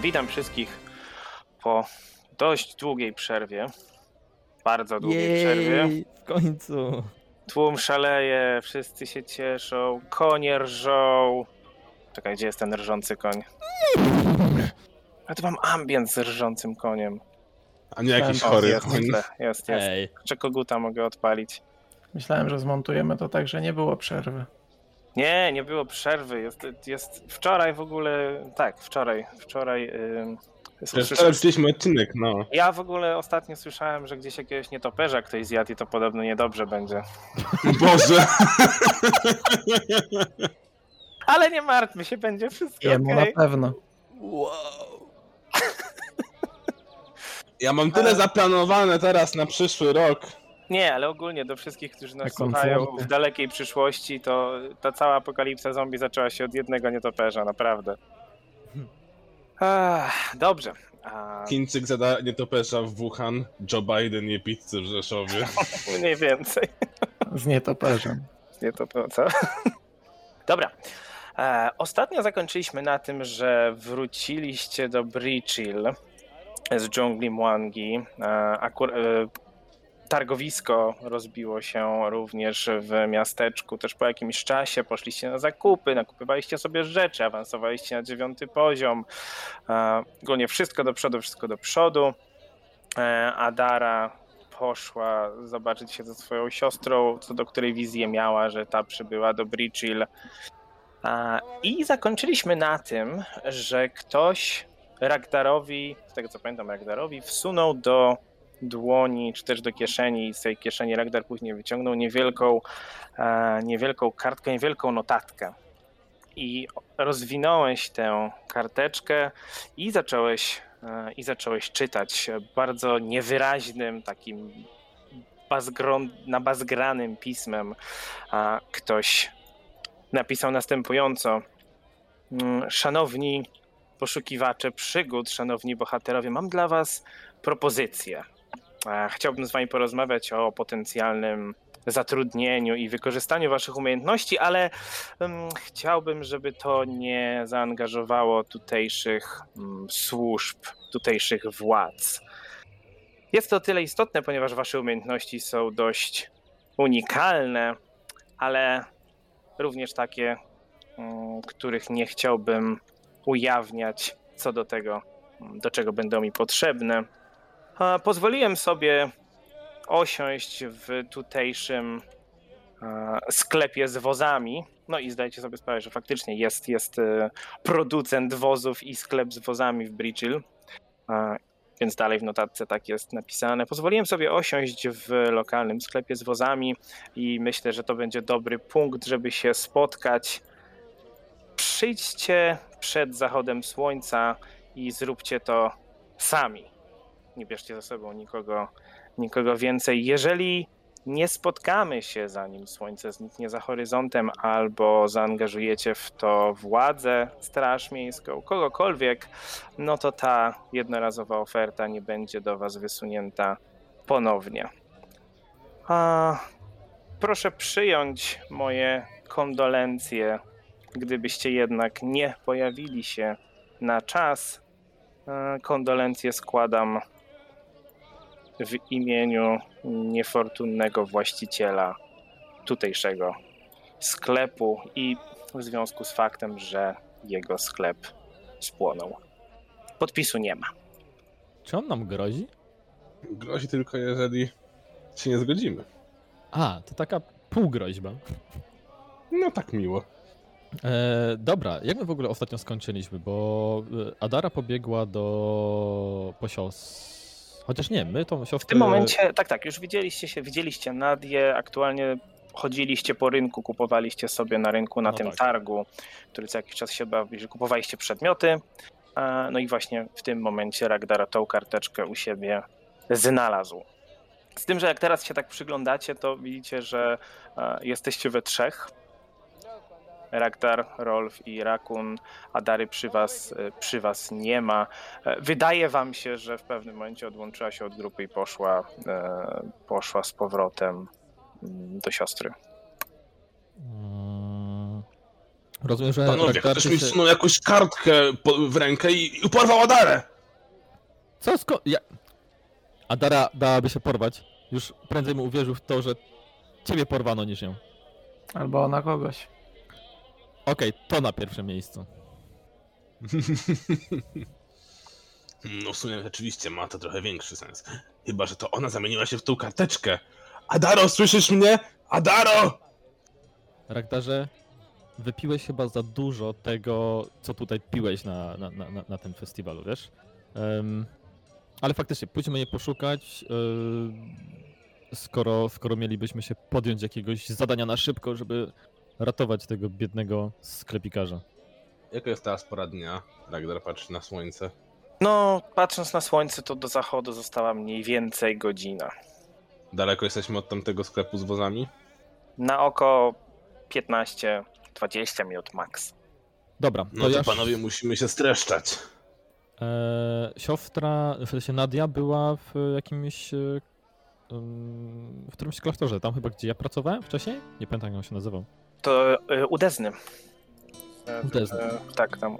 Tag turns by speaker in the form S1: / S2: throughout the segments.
S1: Witam wszystkich po dość długiej przerwie. Bardzo długiej przerwie.
S2: Jej, w końcu.
S1: Tłum szaleje, wszyscy się cieszą, konie rżą. Czekaj, gdzie jest ten rżący koń? Ja tu mam ambient z rżącym koniem.
S3: A nie jakiś
S1: O,
S3: chory
S1: jest,
S3: koń.
S1: jest, jest, jest.
S2: Ej,
S1: Czy koguta mogę odpalić?
S4: Myślałem, że zmontujemy to tak, że nie było przerwy.
S1: Nie, nie było przerwy. Jest, jest wczoraj w ogóle. Tak, wczoraj. Wczoraj. słyszałem-
S3: wczoraj wrzuciliśmy odcinek, no.
S1: Ja w ogóle ostatnio słyszałem, że gdzieś jakiegoś nietoperza ktoś zjadł i to podobno niedobrze będzie.
S3: Boże!
S1: Ale nie martwmy się, będzie wszystko
S4: Jemu
S1: okej.
S4: na pewno.
S2: wow.
S3: Ja mam tyle zaplanowane teraz na przyszły rok.
S1: Nie, ale ogólnie do wszystkich, którzy nas
S4: Na
S1: słuchają w dalekiej przyszłości, to ta cała apokalipsa zombie zaczęła się od jednego nietoperza, naprawdę. Ach, dobrze. A,
S3: Chińczyk zada nietoperza w Wuhan, Joe Biden je pizzy w Rzeszowie.
S1: mniej więcej.
S4: Z nietoperzem.
S1: Nie to to, co? Dobra. E, ostatnio zakończyliśmy na tym, że wróciliście do Breachill z dżungli Mwangi. E, akur- e, targowisko rozbiło się również w miasteczku. Też po jakimś czasie poszliście na zakupy, nakupywaliście sobie rzeczy, awansowaliście na dziewiąty poziom. E, ogólnie wszystko do przodu, wszystko do przodu. E, Adara poszła zobaczyć się ze swoją siostrą, co do której wizję miała, że ta przybyła do Bridgehill. A, I zakończyliśmy na tym, że ktoś Ragdarowi, z tego co pamiętam, Ragdarowi wsunął do dłoni, czy też do kieszeni, i z tej kieszeni Ragdar później wyciągnął niewielką, e, niewielką kartkę, niewielką notatkę. I rozwinąłeś tę karteczkę i zacząłeś e, i zacząłeś czytać bardzo niewyraźnym, takim bazgron, nabazgranym pismem. Ktoś napisał następująco: Mm, Szanowni poszukiwacze przygód, szanowni bohaterowie, mam dla Was propozycję. E, Chciałbym z Wami porozmawiać o potencjalnym zatrudnieniu i wykorzystaniu Waszych umiejętności, ale mm, chciałbym, żeby to nie zaangażowało tutejszych mm, służb, tutejszych władz. Jest to o tyle istotne, ponieważ Wasze umiejętności są dość unikalne, ale również takie, mm, których nie chciałbym ujawniać co do tego, do czego będą mi potrzebne. Pozwoliłem sobie osiąść w tutejszym sklepie z wozami. No i zdajcie sobie sprawę, że faktycznie jest, jest e, producent wozów i sklep z wozami w Bridgehill. E, Więc dalej w notatce tak jest napisane. Pozwoliłem sobie osiąść w lokalnym sklepie z wozami i myślę, że to będzie dobry punkt, żeby się spotkać. Przyjdźcie przed zachodem słońca i zróbcie to sami. Nie bierzcie ze sobą nikogo, nikogo więcej. Jeżeli nie spotkamy się zanim słońce zniknie za horyzontem, albo zaangażujecie w to władzę, straż miejską, kogokolwiek, no to ta jednorazowa oferta nie będzie do Was wysunięta ponownie. A, proszę przyjąć moje kondolencje, gdybyście jednak nie pojawili się na czas. E, Kondolencje składam w imieniu niefortunnego właściciela tutejszego sklepu i w związku z faktem, że jego sklep spłonął. Podpisu nie ma.
S2: Czy on nam grozi?
S3: Grozi tylko, jeżeli się nie zgodzimy.
S2: A, to taka półgroźba.
S3: No tak miło.
S2: E, dobra, jak my w ogóle ostatnio skończyliśmy? Bo e, Adara pobiegła do po sios... Chociaż nie, my tą siostrę...
S1: W tym momencie, tak, tak, już widzieliście się, widzieliście Nadię, aktualnie chodziliście po rynku, kupowaliście sobie na rynku, na
S2: No
S1: tym
S2: tak.
S1: targu, który co jakiś czas się bawi, że kupowaliście przedmioty. No i właśnie w tym momencie Ragdara tą karteczkę u siebie znalazł. Z tym, że jak teraz się tak przyglądacie, to widzicie, że jesteście we trzech. Ragdar, Rolf i Rakun, Adary przy was, e, przy was nie ma. E, Wydaje wam się, że w pewnym momencie odłączyła się od grupy i poszła, e, poszła z powrotem mm, do siostry.
S2: Mm, Rozumiem, że
S3: Panowie, ktoś mi
S2: się-
S3: wsunął jakąś kartkę w rękę i, i porwał Adarę!
S2: Co sko... Ja... Adara dałaby się porwać. Już prędzej mu uwierzył w to, że ciebie porwano niż ją.
S4: Albo ona kogoś.
S2: Okej, to na pierwszym miejscu.
S3: No w sumie rzeczywiście ma to trochę większy sens. Chyba, że to ona zamieniła się w tą karteczkę. Adaro, słyszysz mnie? Adaro!
S2: Ragdarze, wypiłeś chyba za dużo tego, co tutaj piłeś na, na, na, na- na tym festiwalu, wiesz? Em, ale faktycznie, pójdźmy je poszukać. em, skoro, skoro mielibyśmy się podjąć jakiegoś zadania na szybko, żeby ratować tego biednego sklepikarza.
S3: Jaka jest teraz pora dnia? Ragnar patrzy na słońce.
S1: No, patrząc na słońce, to do zachodu została mniej więcej godzina.
S3: Daleko jesteśmy od tamtego sklepu z wozami?
S1: Na oko 15-20 minut max.
S2: Dobra, to,
S3: No to
S2: ja...
S3: panowie musimy się streszczać.
S2: E, siostra, w sensie Nadia była w jakimś. e, w którymś klasztorze, tam chyba gdzie ja pracowałem wcześniej? Nie pamiętam jak on się nazywał.
S1: To y, u Dezny.
S2: U Dezny.
S1: Tak, tam u,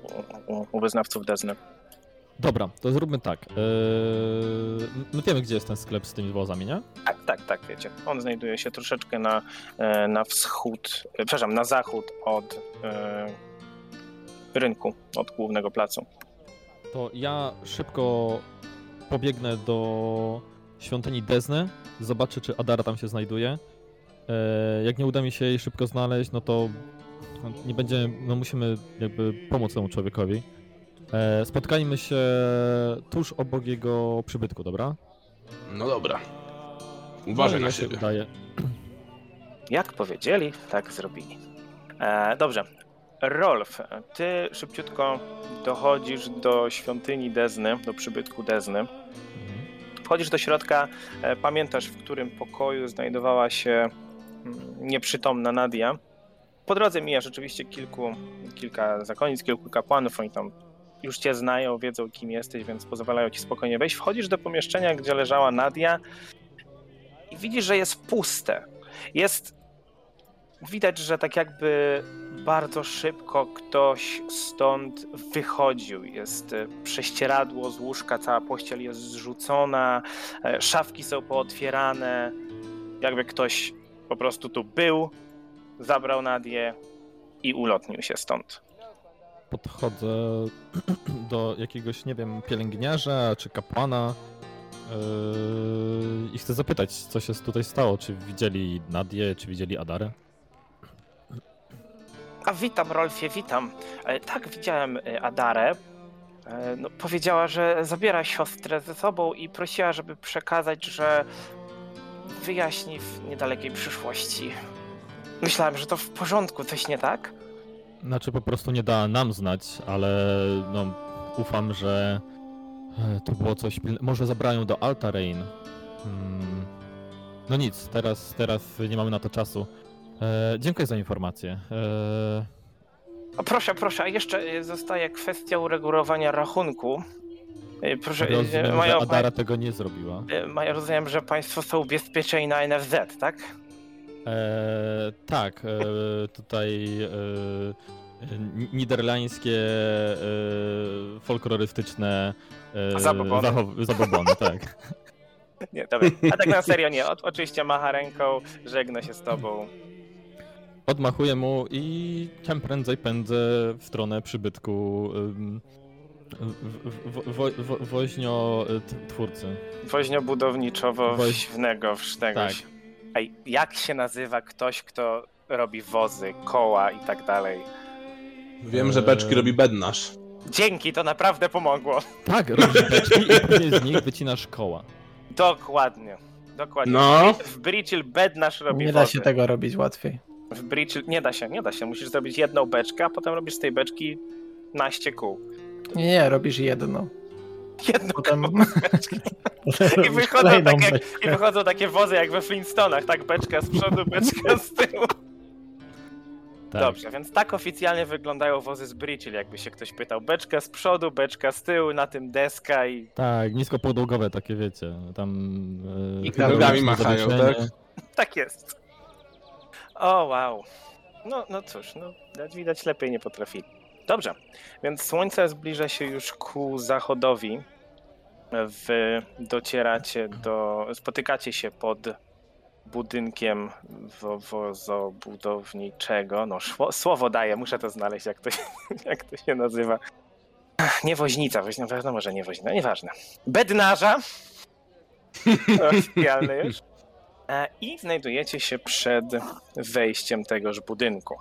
S1: u, u wyznawców Dezny.
S2: Dobra, to zróbmy tak. E, my wiemy gdzie jest ten sklep z tymi wozami, nie?
S1: Tak, tak, tak, wiecie. On znajduje się troszeczkę na, e, na wschód, przepraszam, na zachód od rynku, od głównego placu.
S2: To ja szybko pobiegnę do świątyni Dezny, zobaczę czy Adara tam się znajduje. E, jak nie uda mi się jej szybko znaleźć, no to nie będziemy, no musimy jakby pomóc temu człowiekowi. E, spotkajmy się tuż obok jego przybytku, dobra?
S3: No dobra. Uważaj
S2: No,
S3: na siebie.
S1: Jak powiedzieli, tak zrobili. E, dobrze. Rolf, ty szybciutko dochodzisz do świątyni Dezny, do przybytku Dezny.
S2: Mhm.
S1: Wchodzisz do środka, e, pamiętasz, w którym pokoju znajdowała się nieprzytomna Nadia. Po drodze mijasz oczywiście kilku, kilka zakonic, kilku kapłanów, oni tam już cię znają, wiedzą kim jesteś, więc pozwalają ci spokojnie wejść. Wchodzisz do pomieszczenia, gdzie leżała Nadia i widzisz, że jest puste. Jest... Widać, że tak jakby bardzo szybko ktoś stąd wychodził. Jest e, prześcieradło z łóżka, cała pościel jest zrzucona, e, szafki są pootwierane. Jakby ktoś po prostu tu był, zabrał Nadię i ulotnił się stąd.
S2: Podchodzę do jakiegoś, nie wiem, pielęgniarza czy kapłana yy, i chcę zapytać, co się tutaj stało. Czy widzieli Nadię, czy widzieli Adarę?
S1: A witam, Rolfie, witam. E, Tak, widziałem e, Adarę. E, No, powiedziała, że zabiera siostrę ze sobą i prosiła, żeby przekazać, że wyjaśni w niedalekiej przyszłości. Myślałem, że to w porządku, coś nie tak?
S2: Znaczy po prostu nie dała nam znać, ale no ufam, że e, to było coś pilne. Może zabrałem ją do Altarain. Hmm. No nic, teraz, teraz nie mamy na to czasu. E, dziękuję za informację. E,
S1: A proszę, proszę, a jeszcze e, zostaje kwestia uregulowania rachunku. Proszę, e,
S2: rozumiem, że Adara tego nie zrobiła.
S1: e, mają, rozumiem, że Państwo są ubezpieczeni na NFZ, tak?
S2: E, tak, tutaj e, ni- niderlandzkie folklorystyczne
S1: Zabobony.
S2: zachow- zabobony, tak.
S1: Nie, dobra. A tak na serio nie. O, oczywiście macha ręką, żegna się z Tobą.
S2: Odmachuję mu i czym prędzej pędzę w stronę przybytku wo, wo, woźnio y, twórcy.
S1: Woźnio budowniczowo wśnego, wsznego.
S2: Tak.
S1: Ej, jak się nazywa ktoś, kto robi wozy, koła i tak dalej?
S3: Wiem, że beczki robi bednarz.
S1: Dzięki, to naprawdę pomogło.
S2: Tak, robisz beczki i później z nich wycinasz koła.
S1: Dokładnie. Dokładnie.
S3: No.
S1: W Bridgehill bednasz robi
S4: Nie da
S1: wozy.
S4: się tego robić łatwiej.
S1: W Bridgehill nie da się, nie da się. Musisz zrobić jedną beczkę, a potem robisz z tej beczki naście kół.
S4: Nie, nie, robisz jedno.
S1: Jedną
S4: Potem,
S1: I wychodzą, tak jak. I wychodzą takie wozy jak we Flintstonach, tak? Beczka z przodu, beczka z tyłu.
S2: Tak.
S1: Dobrze, więc tak oficjalnie wyglądają wozy z Bridgehill, jakby się ktoś pytał. Beczka z przodu, beczka z tyłu, na tym deska i...
S2: Tak, niskopodłogowe takie wiecie. Tam.
S1: I
S2: e,
S1: nogami
S3: machają, tak?
S1: Tak jest. O, wow. No, no cóż, no, dać widać lepiej nie potrafili. Dobrze, więc słońce zbliża się już ku zachodowi. Wy docieracie do. spotykacie się pod budynkiem wozobudowniczego. No, szło, słowo daję, muszę to znaleźć, jak to, się- jak to się nazywa. Ach, Nie woźnica, woźnica, wiadomo, że nie woźnica, nieważne. Bednarza. Oficjalny już. E, I znajdujecie się przed wejściem tegoż budynku.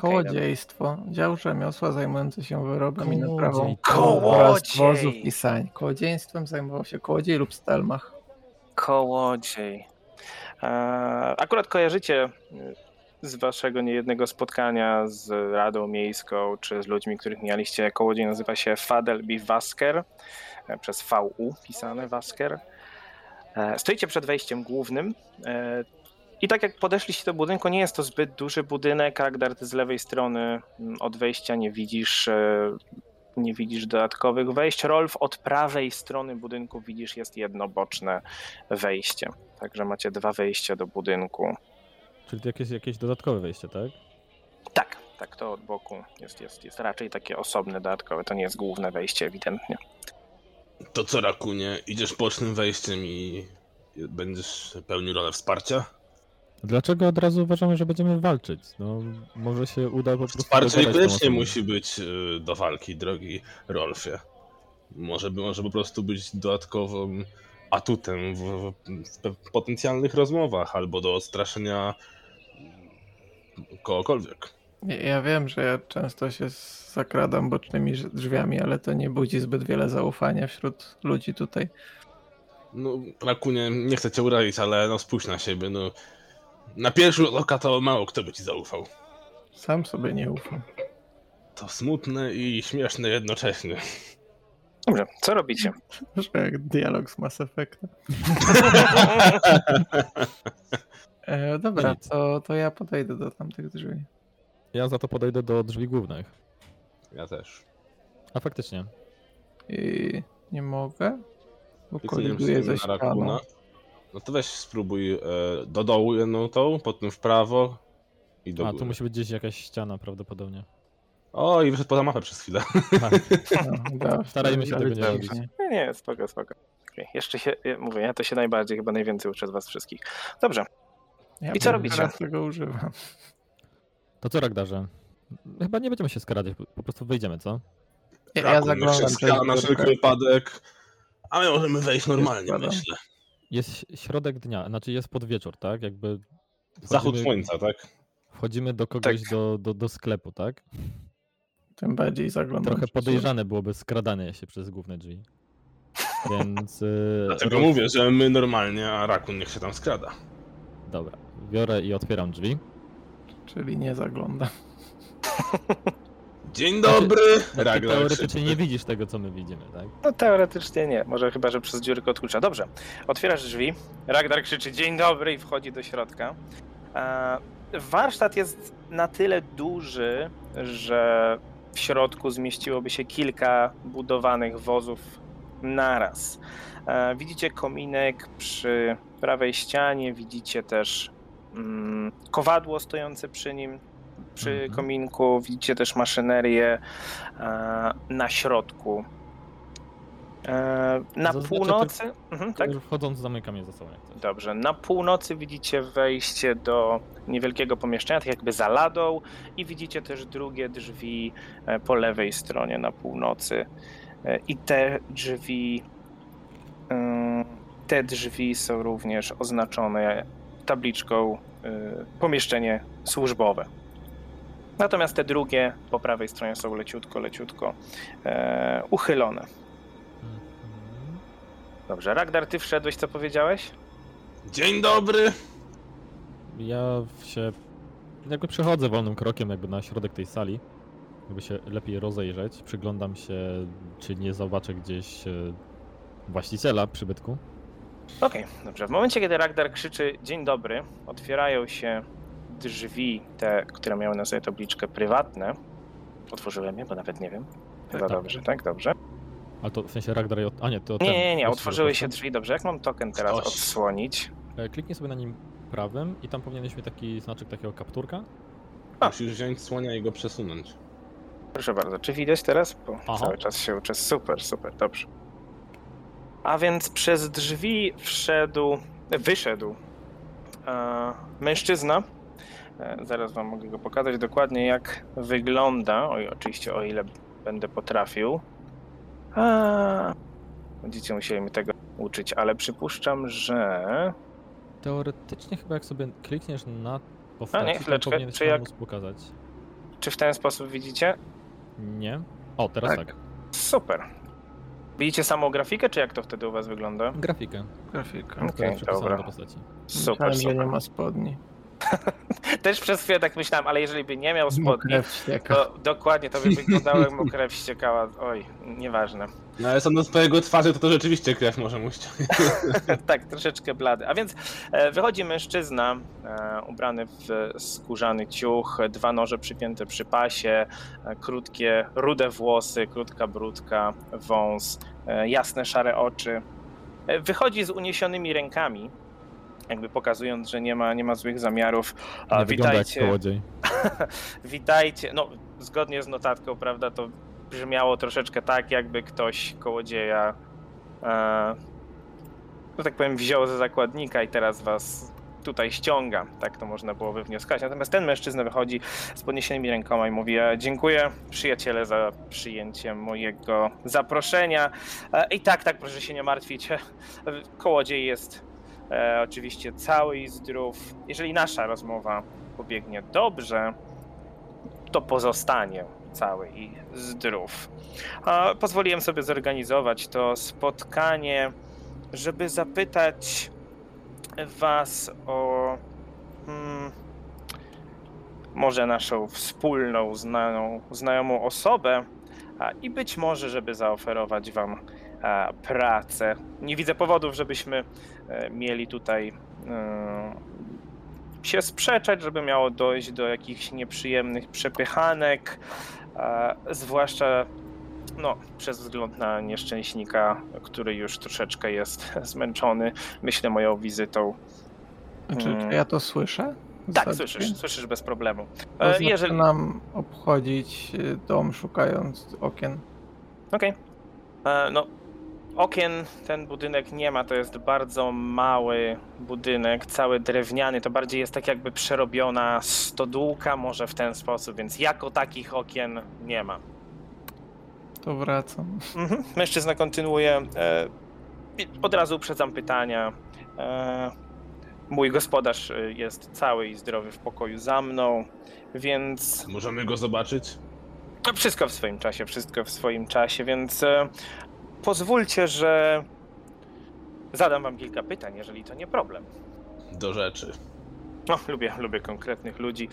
S4: Kołodziejstwo. Dział rzemiosła zajmujący się wyrobami na prawą
S2: Kołodziej.
S4: oraz wozów i sań. Kołodziejstwem zajmował się kołodziej lub stelmach.
S1: Kołodziej. E, Akurat kojarzycie y, z waszego niejednego spotkania z Radą Miejską, czy z ludźmi, których mieliście. Kołodziej nazywa się Fadelby Wasker, e, przez VU pisane Wasker. E, Stoicie przed wejściem głównym. I tak jak podeszliście do budynku, nie jest to zbyt duży budynek. Agdart z lewej strony mm, od wejścia nie widzisz e, nie widzisz dodatkowych wejść. Rolf od prawej strony budynku widzisz jest jednoboczne wejście. Także macie dwa wejścia do budynku.
S2: Czyli to jakieś, jakieś dodatkowe wejście, tak?
S1: Tak, tak, to od boku jest, jest, jest raczej takie osobne, dodatkowe. To nie jest główne wejście ewidentnie.
S3: To co, Rakunie, idziesz bocznym wejściem i będziesz pełnił rolę wsparcia?
S2: Dlaczego od razu uważamy, że będziemy walczyć? No, może się uda po prostu...
S3: Wsparcie niekoniecznie musi być y, do walki, drogi Rolfie. Może, może po prostu być dodatkowym atutem w, w, w potencjalnych rozmowach albo do odstraszenia kogokolwiek.
S4: Ja- wiem, że ja często się zakradam bocznymi drzwiami, ale to nie budzi zbyt wiele zaufania wśród ludzi tutaj.
S3: No, Rakunie, nie chcę cię urazić, ale no spójrz na siebie, no. Na pierwszy rzut oka to mało kto by ci zaufał.
S4: Sam sobie nie ufam.
S3: To smutne i śmieszne jednocześnie.
S1: Dobrze, co robicie?
S4: Że jak dialog z Mass Effecta. E, dobra, to, to ja podejdę do tamtych drzwi.
S2: Ja za to podejdę do drzwi głównych.
S3: Ja też.
S2: A faktycznie.
S4: I nie mogę, bo
S3: czy
S4: ze ścianą.
S3: No to weź spróbuj e, do dołu jedną tą, potem w prawo i do
S2: A,
S3: góry.
S2: tu musi być gdzieś jakaś ściana prawdopodobnie.
S3: O, i wyszedł poza mapę przez chwilę.
S2: A,
S4: No,
S2: Starajmy się tego nie robić.
S1: Nie, nie, spoko, spoko. Jeszcze się, ja mówię, ja to się najbardziej, chyba najwięcej uczę z was wszystkich. Dobrze,
S4: Ja
S1: I co robicie?
S4: Teraz tego używam.
S2: To co, Ragdarze? Chyba nie będziemy się skradać, po- prostu wyjdziemy, co?
S4: Ja, ja zaglądam
S3: na wszelki wypadek. A my możemy wejść normalnie, myślę.
S2: Jest środek dnia, znaczy jest podwieczór, tak? Jakby
S3: Zachód
S2: wchodzimy-
S3: słońca, tak?
S2: Wchodzimy do kogoś
S1: Tak.
S2: do, do, do sklepu, tak?
S4: Tym bardziej zaglądam.
S2: Trochę podejrzane byłoby skradanie się przez główne drzwi. Więc. Yy,
S3: Dlatego
S2: roz-
S3: mówię, że my normalnie, a Rakun niech się tam skrada.
S2: Dobra, biorę i otwieram drzwi.
S4: Czyli nie zaglądam.
S3: Dzień dobry!
S2: Ty
S3: Ragnar
S2: teoretycznie nie widzisz tego, co my widzimy, tak?
S1: no teoretycznie nie, może chyba, że przez dziurkę od klucza. Dobrze, otwierasz drzwi, Ragnar krzyczy dzień dobry i wchodzi do środka. E, Warsztat jest na tyle duży, że w środku zmieściłoby się kilka budowanych wozów naraz. E, Widzicie kominek przy prawej ścianie, widzicie też mm, kowadło stojące przy nim, przy
S2: Mhm.
S1: kominku, widzicie też maszynerię e, na środku. E, Na
S2: Zaznaczę
S1: północy. Mhm, tak?
S2: Wchodząc zamykam je za sobą.
S1: Dobrze. Na północy widzicie wejście do niewielkiego pomieszczenia, tak jakby za ladą, i widzicie też drugie drzwi e, po lewej stronie na północy. I te drzwi. ym, Te drzwi są również oznaczone tabliczką pomieszczenie służbowe. Natomiast te drugie po prawej stronie są leciutko, leciutko e, uchylone. Dobrze, Ragnar, ty wszedłeś, co powiedziałeś?
S3: Dzień dobry!
S2: Ja się. Jakby przechodzę wolnym krokiem, jakby na środek tej sali. Jakby się lepiej rozejrzeć. Przyglądam się, czy nie zobaczę gdzieś e, właściciela przybytku.
S1: Okej, dobrze. W momencie, kiedy Ragnar krzyczy dzień dobry, otwierają się drzwi, te, które miały na sobie tabliczkę prywatne. Otworzyłem je, bo nawet nie wiem. Chyba
S2: Tak.
S1: dobrze, tak? Dobrze.
S2: A to w sensie Ragdar. A nie, to.
S1: Nie,
S2: ten,
S1: nie, nie, otworzyły się drzwi, dobrze. Jak mam token teraz
S3: Ktoś.
S1: odsłonić?
S2: E, Kliknij sobie na nim prawym i tam powinieneś mieć taki znaczek takiego kapturka.
S1: A.
S3: Musisz wziąć słonia i go przesunąć.
S1: Proszę bardzo, czy widać teraz? Bo
S2: Aha.
S1: cały czas się uczę. Super, super, dobrze. A więc przez drzwi wszedł, wyszedł e, mężczyzna. E, zaraz wam mogę go pokazać dokładnie, jak wygląda. Oj, oczywiście, o ile będę potrafił. A, będziecie musieli mi tego uczyć, ale przypuszczam, że.
S2: Teoretycznie chyba jak sobie klikniesz na postaci,
S1: nie,
S2: to
S1: chwileczkę,
S2: powinieneś
S1: czy jak-
S2: móc pokazać.
S1: Czy w ten sposób widzicie?
S2: Nie? O, teraz
S4: Tak.
S2: tak.
S1: Super. Widzicie samą grafikę, czy jak to wtedy u was wygląda?
S2: Grafikę,
S4: Grafika.
S2: która
S1: Okej,
S2: przypisana
S1: dobra.
S2: do postaci.
S1: Super,
S4: Myślałem, że
S1: super.
S4: nie ma spodni.
S1: Też przez chwilę tak myślałem, ale jeżeli by nie miał spodni, to dokładnie to by wyglądało jak mu krew ściekała. Oj, nieważne.
S3: No ale sądząc po jego twarzy, to to rzeczywiście krew może mu ściągnąć.
S1: tak, troszeczkę blady. A więc e, wychodzi mężczyzna e, ubrany w skórzany ciuch, dwa noże przypięte przy pasie, e, krótkie, rude włosy, krótka brudka, wąs, jasne, szare oczy. Wychodzi z uniesionymi rękami, jakby pokazując, że nie ma, nie ma złych zamiarów.
S2: Nie
S1: witajcie. Witajcie. No, zgodnie z notatką, prawda, to brzmiało troszeczkę tak, jakby ktoś kołodzieja, e, że tak powiem, wziął ze zakładnika i teraz was tutaj ściąga. Tak to można było wywnioskować. Natomiast ten mężczyzna wychodzi z podniesionymi rękoma i mówi: e, Dziękuję, przyjaciele, za przyjęcie mojego zaproszenia. E, I tak, tak, proszę się nie martwić. Kołodziej jest e, oczywiście cały i zdrów. Jeżeli nasza rozmowa pobiegnie dobrze, to pozostanie cały i zdrów. Pozwoliłem sobie zorganizować to spotkanie, żeby zapytać Was o hmm, może naszą wspólną, znaną, znajomą osobę i być może, żeby zaoferować Wam pracę. Nie widzę powodów, żebyśmy e, mieli tutaj e, się sprzeczać, żeby miało dojść do jakichś nieprzyjemnych przepychanek, zwłaszcza no, przez wzgląd na nieszczęśnika, który już troszeczkę jest zmęczony, myślę, moją wizytą. Mm.
S4: czy ja to słyszę?
S1: Tak, słyszysz, słyszysz bez problemu.
S4: To
S1: E,
S4: znaczy
S1: jeżeli...
S4: nam obchodzić dom szukając okien.
S1: Okej. E, No, okien ten budynek nie ma, to jest bardzo mały budynek, cały drewniany, to bardziej jest tak jakby przerobiona stodółka, może w ten sposób, więc jako takich okien nie ma.
S4: To wracam.
S1: Mhm. Mężczyzna kontynuuje. E, od razu uprzedzam pytania. E, mój gospodarz e, jest cały i zdrowy w pokoju za mną, więc
S3: Możemy go zobaczyć?
S1: no, wszystko w swoim czasie, wszystko w swoim czasie, więc e, pozwólcie, że zadam wam kilka pytań, jeżeli to nie problem.
S3: Do rzeczy.
S1: No, lubię, lubię konkretnych ludzi,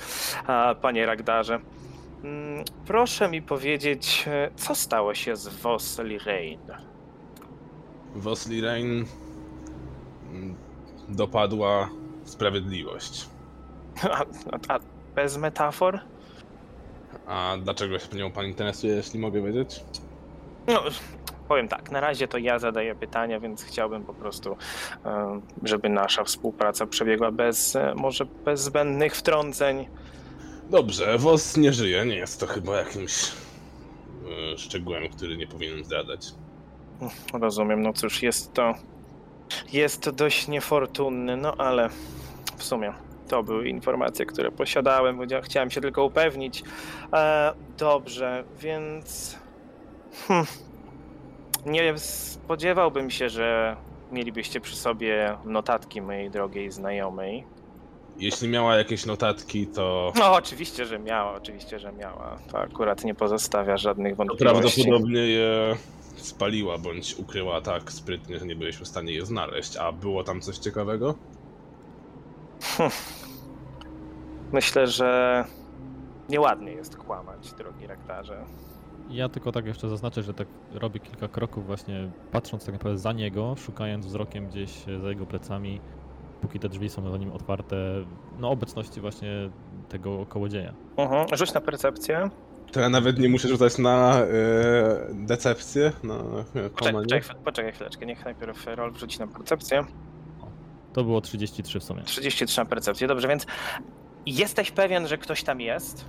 S1: a, panie Ragdarze. Mm, Proszę mi powiedzieć, e, co stało się z Vosli Rain?
S3: Wosli Rain mm, dopadła sprawiedliwość.
S1: A, a, a bez metafor?
S3: A dlaczego się nią pan interesuje, jeśli mogę wiedzieć?
S1: No, powiem tak, na razie to ja zadaję pytania, więc chciałbym po prostu, e, żeby nasza współpraca przebiegła bez, e, może bez zbędnych wtrąceń.
S3: Dobrze, Wos nie żyje, nie jest to chyba jakimś e, szczegółem, który nie powinien zdradzać.
S1: Rozumiem, no cóż, jest to, jest to dość niefortunny, no ale w sumie to były informacje, które posiadałem, chciałem się tylko upewnić. E, dobrze, więc hmm, nie spodziewałbym się, że mielibyście przy sobie notatki mojej drogiej znajomej.
S3: Jeśli miała jakieś notatki, to
S1: No, oczywiście, że miała, oczywiście, że miała. To akurat nie pozostawia żadnych wątpliwości.
S3: prawdopodobnie je spaliła bądź ukryła tak sprytnie, że nie byliśmy w stanie je znaleźć. A było tam coś ciekawego?
S1: Myślę, że nieładnie jest kłamać, drogi rektarze.
S2: Ja tylko tak jeszcze zaznaczę, że tak robię kilka kroków właśnie patrząc tak naprawdę za niego, szukając wzrokiem gdzieś e, za jego plecami, póki te drzwi są za nim otwarte, no obecności właśnie tego kołodzieja.
S1: Mhm. Rzuć na percepcję.
S3: To ja nawet nie muszę rzucać na e, decepcję, na
S1: Poczekaj, poczekaj, poczekaj chwileczkę, niech najpierw Rol wrzuci na percepcję.
S2: To było 33 w sumie.
S1: 33 na percepcję, dobrze, więc Jesteś pewien, że ktoś tam jest?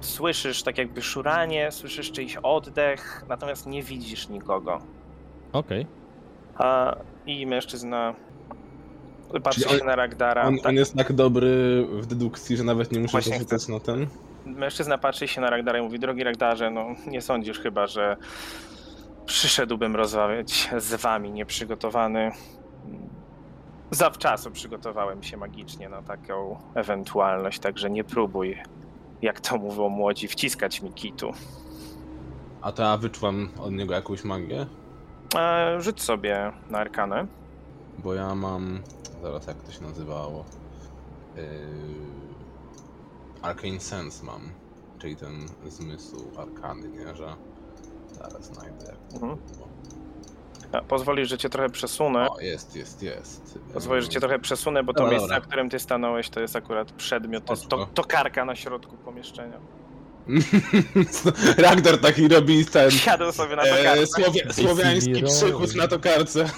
S1: Słyszysz tak jakby szuranie, słyszysz czyjś oddech, natomiast nie widzisz nikogo.
S2: Okej.
S1: A, I mężczyzna patrzy
S3: Czyli on-
S1: się na Ragdara.
S3: On,
S1: tak,
S3: on jest tak dobry w dedukcji, że nawet nie muszę
S1: Właśnie
S3: na ten.
S1: Mężczyzna patrzy się na Ragdara i mówi, drogi Ragdarze, no nie sądzisz chyba, że przyszedłbym rozmawiać z wami nieprzygotowany. Zawczasu przygotowałem się magicznie na taką ewentualność, także nie próbuj, jak to mówią młodzi, wciskać mi kitu.
S3: A to ja wyczuwam od niego jakąś magię,
S1: E, rzuć sobie na arkanę.
S3: bo ja mam. Zaraz jak to się nazywało. Yy... Arcane Sense mam. Czyli ten zmysł arkany, nie? Że. Zaraz znajdę jak to
S1: Mhm.
S3: było.
S1: A, Pozwolisz, że cię trochę przesunę.
S3: O, jest, jest, jest.
S1: Pozwolisz, że cię trochę przesunę, bo to
S3: Dobra,
S1: miejsce,
S3: dobra.
S1: na którym ty stanąłeś, to jest akurat przedmiot, to jest to, tokarka na środku pomieszczenia.
S3: Ragnar taki robi ten.
S1: Siadł sobie na tokarce.
S3: E, słowia, słowiański przychód na tokarce.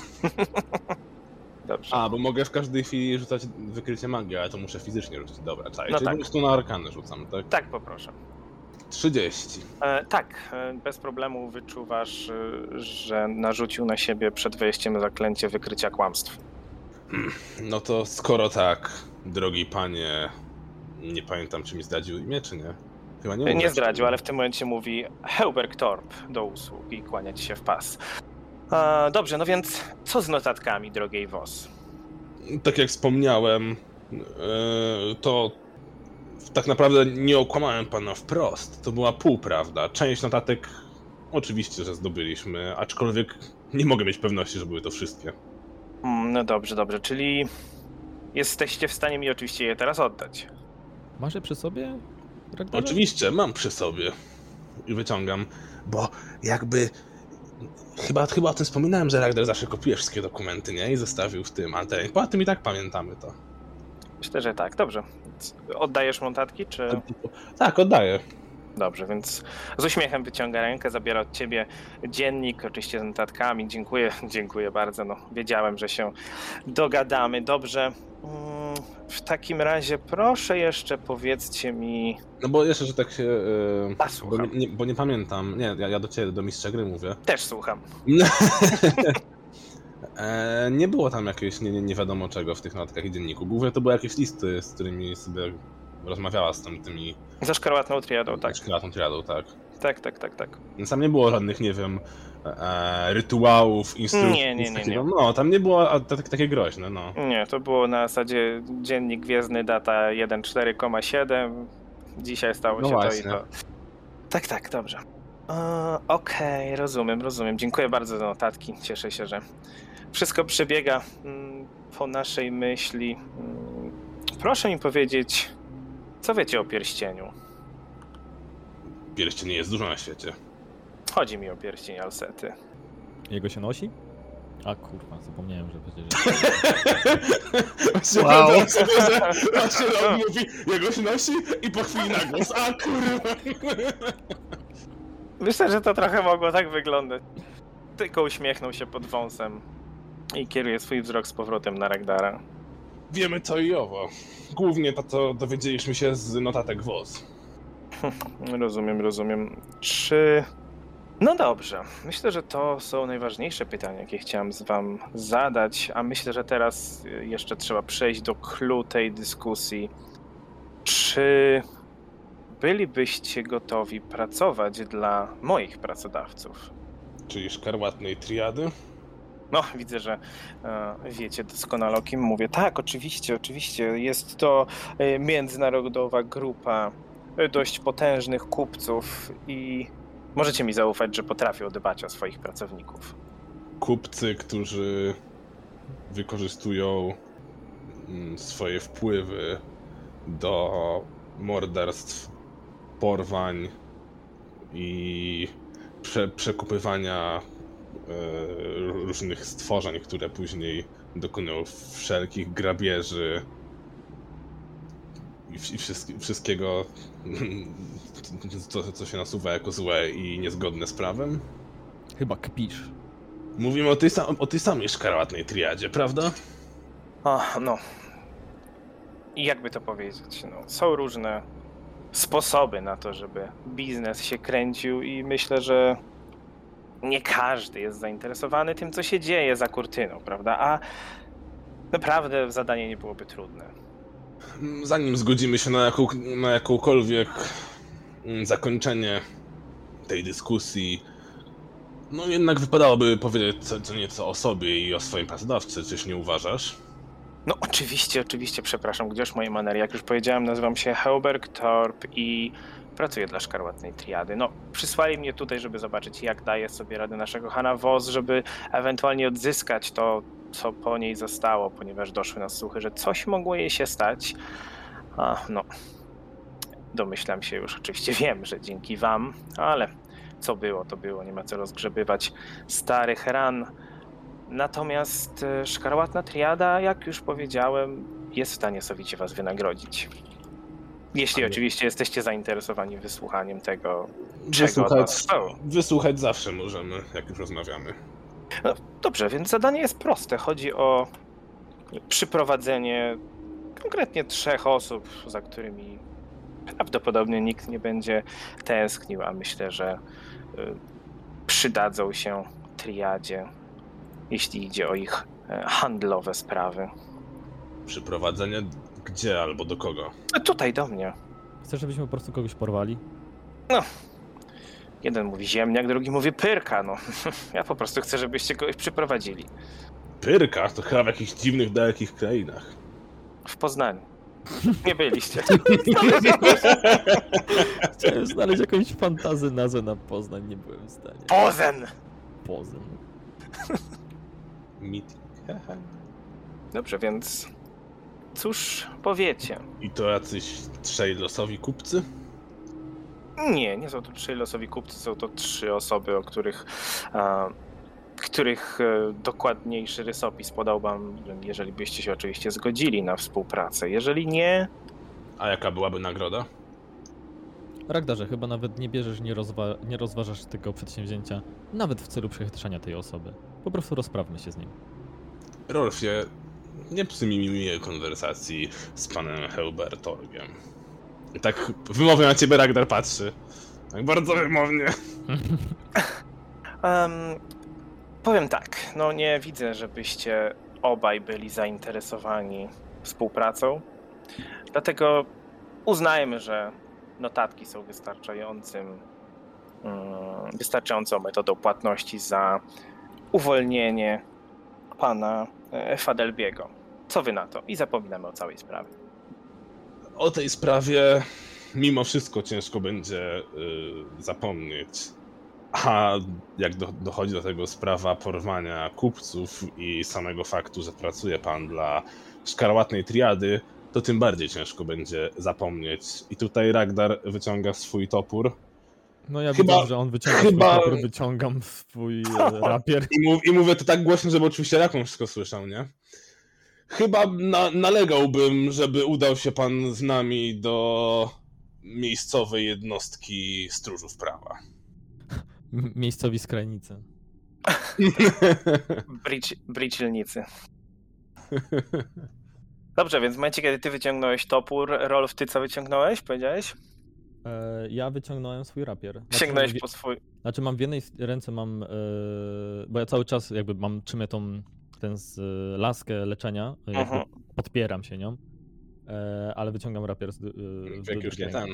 S1: Dobrze.
S3: A, bo mogę w każdej chwili rzucać wykrycie magii, ale to muszę fizycznie rzucić. Dobra, czaj.
S1: No
S3: Czyli
S1: tak.
S3: po prostu na arkanę rzucam, tak?
S1: Tak, poproszę.
S3: 30.
S1: E, tak, e, bez problemu wyczuwasz, e, że narzucił na siebie przed wejściem zaklęcie wykrycia kłamstw.
S3: No to skoro tak, drogi panie, nie pamiętam czy mi zdradził imię, czy nie? Chyba nie
S1: Nie,
S3: mówię,
S1: zdradził, ale w tym momencie mówi Heuberg Torp do usług i kłania ci się w pas. E, dobrze, no więc co z notatkami, drogiej Wos?
S3: Tak jak wspomniałem, e, to tak naprawdę nie okłamałem pana wprost. To była półprawda. Część notatek oczywiście, że zdobyliśmy, aczkolwiek nie mogę mieć pewności, że były to wszystkie.
S1: Mm, no dobrze, dobrze, czyli jesteście w stanie mi oczywiście je teraz oddać.
S2: Masz je przy sobie?
S3: Oczywiście, mam przy sobie. I wyciągam, bo jakby. Chyba, chyba o tym wspominałem, że Ragnar zawsze kopiuje wszystkie dokumenty, nie? I zostawił w tym, ale ten- poza tym i tak pamiętamy to.
S1: Myślę, że tak, dobrze. Oddajesz notatki, czy...
S3: Tak, oddaję.
S1: Dobrze, więc z uśmiechem wyciąga rękę, zabiera od ciebie dziennik, oczywiście z notatkami. Dziękuję, dziękuję bardzo. No, wiedziałem, że się dogadamy. Dobrze. Mm, W takim razie proszę jeszcze powiedzcie mi.
S3: No bo jeszcze, że tak się. Yy,
S1: A,
S3: bo,
S1: słucham.
S3: nie, nie, bo nie pamiętam. Nie, ja, ja do ciebie, do mistrza gry mówię.
S1: Też słucham.
S3: e, nie było tam jakiegoś nie, nie, nie wiadomo czego w tych notatkach i dzienniku. Głównie to były jakieś listy, z którymi sobie rozmawiała z tym, tymi
S1: Za szkarłatną triadą, tak.
S3: szkieletą triadą, tak.
S1: Tak, tak, tak, tak.
S3: Więc tam nie było żadnych, nie wiem, e, rytuałów, instrukcji.
S1: Nie, nie, nie, nie.
S3: No, tam nie było a, tak, takie groźne, no.
S1: Nie, to było na zasadzie dziennik gwiezdny, data 1.4,7. Dzisiaj stało
S3: No
S1: się to
S3: właśnie.
S1: i to. Tak, tak, dobrze. E, Okej, rozumiem, rozumiem. Dziękuję bardzo za notatki. Cieszę się, że wszystko przebiega mm, po naszej myśli. Mm, Proszę mi powiedzieć, co wiecie o pierścieniu?
S3: Pierścień nie jest dużo na świecie.
S1: Chodzi mi o pierścień Alsety.
S2: Jego się nosi? A kurwa, zapomniałem, że przecież...
S3: Właśnie
S4: Wow.
S3: wyobrażam sobie, że właśnie Rob mówi, jego się nosi i po chwili na głos, a kurwa.
S1: Myślę, że to trochę mogło tak wyglądać. Tylko uśmiechnął się pod wąsem i kieruje swój wzrok z powrotem na Ragdara.
S3: Wiemy to i owo. Głównie to, co dowiedzieliśmy się z notatek WOS.
S1: Rozumiem, rozumiem. Czy. No dobrze. Myślę, że to są najważniejsze pytania, jakie chciałem z Wam zadać, a myślę, że teraz y, jeszcze trzeba przejść do clou tej dyskusji. Czy bylibyście gotowi pracować dla moich pracodawców?
S3: Czyli szkarłatnej triady.
S1: No, widzę, że e, wiecie doskonale o kim mówię. Tak, oczywiście, oczywiście. Jest to e, międzynarodowa grupa e, dość potężnych kupców i możecie mi zaufać, że potrafią dbać o swoich pracowników.
S3: Kupcy, którzy wykorzystują mm, swoje wpływy do morderstw, porwań i prze, przekupywania różnych stworzeń, które później dokonują wszelkich grabieży i, wsz- i wszystkie- wszystkiego, co, co się nasuwa jako złe i niezgodne z prawem.
S2: Chyba kpisz.
S3: Mówimy o tej, sam, o tej samej szkarłatnej triadzie, prawda?
S1: O, no. jakby to powiedzieć, no, są różne sposoby na to, żeby biznes się kręcił i myślę, że nie każdy jest zainteresowany tym, co się dzieje za kurtyną, prawda? A naprawdę zadanie nie byłoby trudne.
S3: Zanim zgodzimy się na, jaką, na jakąkolwiek mm, zakończenie tej dyskusji, no jednak wypadałoby powiedzieć co, co nieco o sobie i o swoim pracodawcy, czyż nie uważasz?
S1: No oczywiście, oczywiście, przepraszam, gdzież moje manery? Jak już powiedziałem, nazywam się Helberg Torp i pracuję dla Szkarłatnej Triady. No, przysłali mnie tutaj, żeby zobaczyć, jak daje sobie radę naszego Hana Woz, żeby ewentualnie odzyskać to, co po niej zostało, ponieważ doszły nas słuchy, że coś mogło jej się stać. A, no, domyślam się już, oczywiście wiem, że dzięki wam, ale co było, to było, nie ma co rozgrzebywać starych ran. Natomiast e, Szkarłatna Triada, jak już powiedziałem, jest w stanie sowicie was wynagrodzić. Jeśli
S3: Ale-
S1: oczywiście jesteście zainteresowani wysłuchaniem tego, czego
S3: Wysłuchać,
S1: chcą.
S3: wysłuchać zawsze możemy, jak już rozmawiamy.
S1: Dobrze, więc zadanie jest proste. Chodzi o przyprowadzenie konkretnie trzech osób, za którymi prawdopodobnie nikt nie będzie tęsknił, a myślę, że y, przydadzą się triadzie, jeśli idzie o ich e, handlowe sprawy.
S3: Przyprowadzenie gdzie albo do kogo?
S1: No Tutaj do mnie.
S2: Chcesz, żebyśmy po prostu kogoś porwali?
S1: Jeden mówi ziemniak, drugi mówi pyrka. No, ja po prostu chcę, żebyście kogoś przyprowadzili.
S3: Pyrka to chyba w jakichś dziwnych, dalekich krainach.
S1: W Poznaniu. Nie byliście.
S2: Chciałem znaleźć jakąś fantazy nazwę na Poznań, nie byłem w stanie.
S1: Pozen!
S2: Poznań.
S3: Meeting.
S1: Dobrze, więc cóż powiecie?
S3: I to jacyś trzej losowi kupcy?
S1: Nie, nie są to trzy losowi kupcy, są to trzy osoby, o których, a, których e, dokładniejszy rysopis podał wam, jeżeli byście się oczywiście zgodzili na współpracę. Jeżeli nie,
S3: A jaka byłaby nagroda?
S2: Ragdarze, chyba nawet nie bierzesz, nie, rozwa- nie rozważasz tego przedsięwzięcia, nawet w celu przechytrzenia tej osoby. Po prostu rozprawmy się z nim.
S3: Rolfie, nie miłej konwersacji z panem Heubertorgiem. I tak wymownie na ciebie Ragnar patrzy. Tak bardzo wymownie.
S1: Em, powiem tak, no nie widzę, żebyście obaj byli zainteresowani współpracą. Dlatego uznajmy, że notatki są wystarczającym, mm, wystarczającą metodą płatności za uwolnienie pana e, Fadelbiego. Co wy na to? I zapominamy o całej sprawie.
S3: O tej sprawie mimo wszystko ciężko będzie y, zapomnieć. A jak do, dochodzi do tego sprawa porwania kupców i samego faktu, że pracuje pan dla szkarłatnej triady, to tym bardziej ciężko będzie zapomnieć. I tutaj Ragnar wyciąga swój topór
S2: No ja
S3: Chyba-
S2: widzę, że on wyciąga
S3: chyba-
S2: swój topór, wyciągam swój e, rapier.
S3: I, mów, I mówię to tak głośno, żeby oczywiście Rakon wszystko słyszał, nie? Chyba na, nalegałbym, żeby udał się pan z nami do miejscowej jednostki stróżów prawa.
S2: M- Miejscowi z krajnicy.
S1: Bridge. Dobrze, więc w momencie, kiedy ty wyciągnąłeś topór, Rolf, ty co wyciągnąłeś, powiedziałeś?
S2: E, ja wyciągnąłem swój rapier. Znaczy,
S1: Sięgnąłeś po swój...
S2: Znaczy mam w jednej ręce mam, e, bo ja cały czas jakby mam trzymę tą tę z, e, laskę leczenia, e,
S1: Mhm.
S2: podpieram się nią, e, ale wyciągam rapier z, e, z
S3: Jak już nie ten.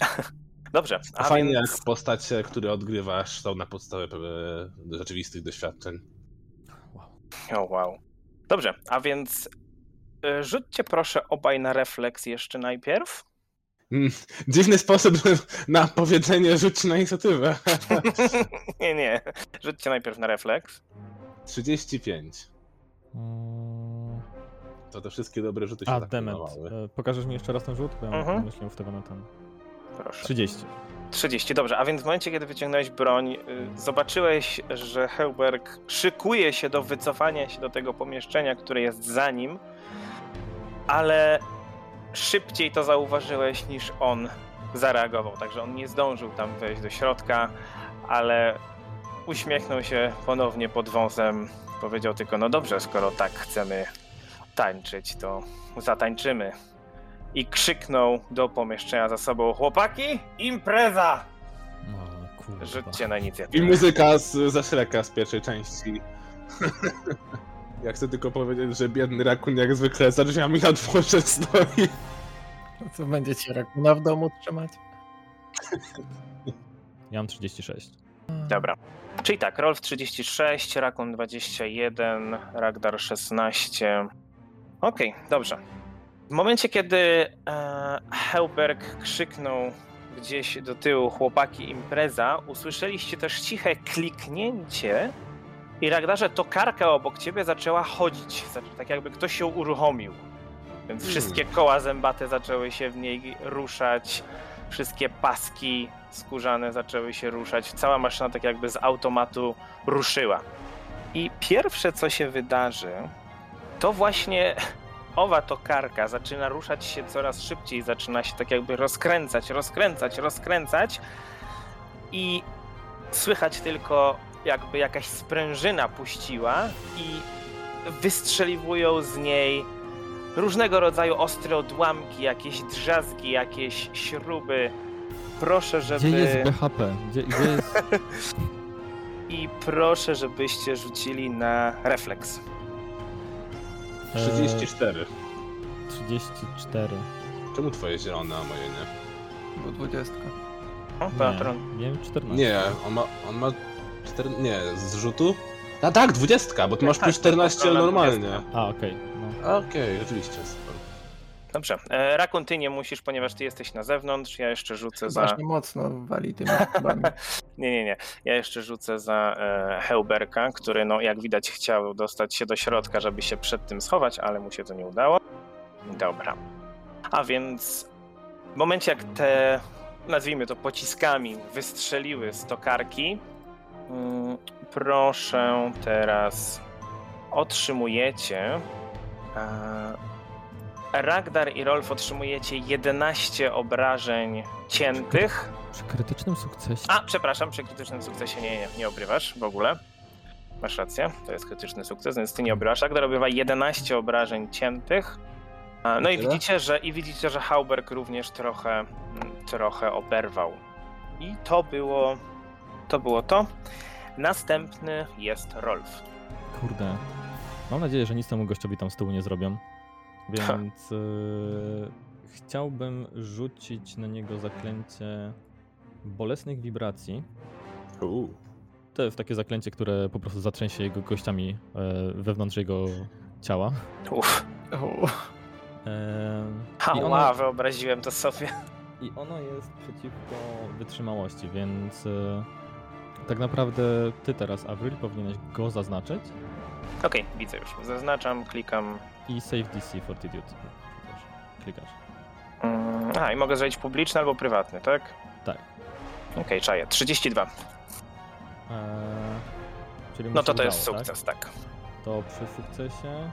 S1: Dobrze, a
S3: Fajnie
S1: więc...
S3: jak postacie, które odgrywasz są na podstawie rzeczywistych doświadczeń.
S2: Wow.
S1: O, wow. Dobrze, a więc rzućcie proszę obaj na refleks jeszcze najpierw.
S3: Mm, Dziwny sposób na powiedzenie rzuć na inicjatywę.
S1: nie, nie. Rzućcie najpierw na refleks.
S3: 35.
S2: Mm,
S3: To te wszystkie dobre rzuty się
S2: A,
S3: tak
S2: dement.
S3: podobały.
S2: E, Pokażesz mi jeszcze raz ten rzut? Bo ja
S1: Mhm.
S2: mam myślę w tego na ten.
S1: Proszę.
S2: 30.
S1: 30, dobrze. A więc w momencie, kiedy wyciągnąłeś broń, y, zobaczyłeś, że Heuberg szykuje się do wycofania się do tego pomieszczenia, które jest za nim, ale szybciej to zauważyłeś niż on zareagował. Także on nie zdążył tam wejść do środka, ale uśmiechnął się ponownie pod wąsem. Powiedział tylko, no dobrze, skoro tak chcemy tańczyć, to zatańczymy. I krzyknął do pomieszczenia za sobą: Chłopaki, impreza!
S2: O, kurwa.
S1: Rzućcie na
S3: I
S1: inicjatywę.
S3: muzyka z, ze Shreka z pierwszej części. ja chcę tylko powiedzieć, że biedny rakun jak zwykle za drzwiami na dworze stoi.
S4: No Co będziecie rakuna w domu trzymać?
S2: Ja mam 36.
S1: Dobra. Czyli tak, Rolf 36, Rakun 21, Ragdar 16. Okej, dobrze. W momencie, kiedy e, Helberg krzyknął gdzieś do tyłu chłopaki impreza, usłyszeliście też ciche kliknięcie i Ragdarze tokarka obok ciebie zaczęła chodzić, za- tak jakby ktoś ją uruchomił. Więc
S3: Hmm.
S1: wszystkie koła zębate zaczęły się w niej ruszać, wszystkie paski skórzane zaczęły się ruszać, cała maszyna tak jakby z automatu ruszyła. I pierwsze co się wydarzy, to właśnie owa tokarka zaczyna ruszać się coraz szybciej, zaczyna się tak jakby rozkręcać, rozkręcać, rozkręcać i słychać tylko jakby jakaś sprężyna puściła i wystrzeliwują z niej różnego rodzaju ostre odłamki, jakieś drzazgi, jakieś śruby. Proszę, żeby...
S2: Gdzie jest BHP? Gdzie, gdzie jest...
S1: I proszę, żebyście rzucili na refleks.
S2: e,
S3: 34.
S2: 34.
S3: Czemu twoje zielone, a moje nie?
S4: Bo dwudziestka.
S1: O,
S2: Nie,
S1: patron.
S2: miałem 14.
S3: Nie, on ma, on ma 4, nie, z rzutu? A tak, 20, bo ty masz
S1: Tak,
S3: plus
S1: to
S3: 14
S1: kontrola
S3: normalnie.
S1: 20.
S2: A, okej. No.
S3: Okej, oczywiście, super.
S1: Dobrze. E, Rakun, ty nie musisz, ponieważ ty jesteś na zewnątrz. Ja jeszcze rzucę za...
S4: Ważnie mocno wali tymi.
S1: Nie, nie, nie. Ja jeszcze rzucę za e, Heuberka, który, no, jak widać, chciał dostać się do środka, żeby się przed tym schować, ale mu się to nie udało. Dobra. A więc w momencie, jak te, nazwijmy to pociskami, wystrzeliły z tokarki, proszę teraz otrzymujecie. E, Ragdar i Rolf otrzymujecie 11 obrażeń ciętych.
S2: Przy krytycznym sukcesie.
S1: A, przepraszam, przy krytycznym sukcesie nie, nie, nie obrywasz w ogóle. Masz rację, to jest krytyczny sukces, więc ty nie obrywasz. Agdar obrywa 11 obrażeń ciętych. No i widzicie, że i widzicie, że Hauberg również trochę, mm, trochę oberwał. I to było to. Było to. Następny jest Rolf.
S2: Kurde. Mam nadzieję, że nic temu gościowi tam z tyłu nie zrobią. Więc yy, chciałbym rzucić na niego zaklęcie bolesnych wibracji.
S3: Uuu.
S2: To jest takie zaklęcie, które po prostu zatrzęsie jego kościami e, wewnątrz jego ciała.
S1: Uff,
S4: O,
S2: E, ono,
S1: wyobraziłem to sobie.
S2: I ono jest przeciwko wytrzymałości, więc e, tak naprawdę ty teraz, Avril, powinieneś go zaznaczyć
S1: Okej, widzę już. Zaznaczam, klikam.
S2: i save DC Fortitude. Też klikasz.
S1: Mm, A, i mogę zrobić publiczny albo prywatny, tak?
S2: Tak.
S1: Okej, czaję. 32.
S2: E, czyli mu
S1: No
S2: się
S1: to to jest
S2: udało, tak?
S1: sukces, tak.
S2: To przy sukcesie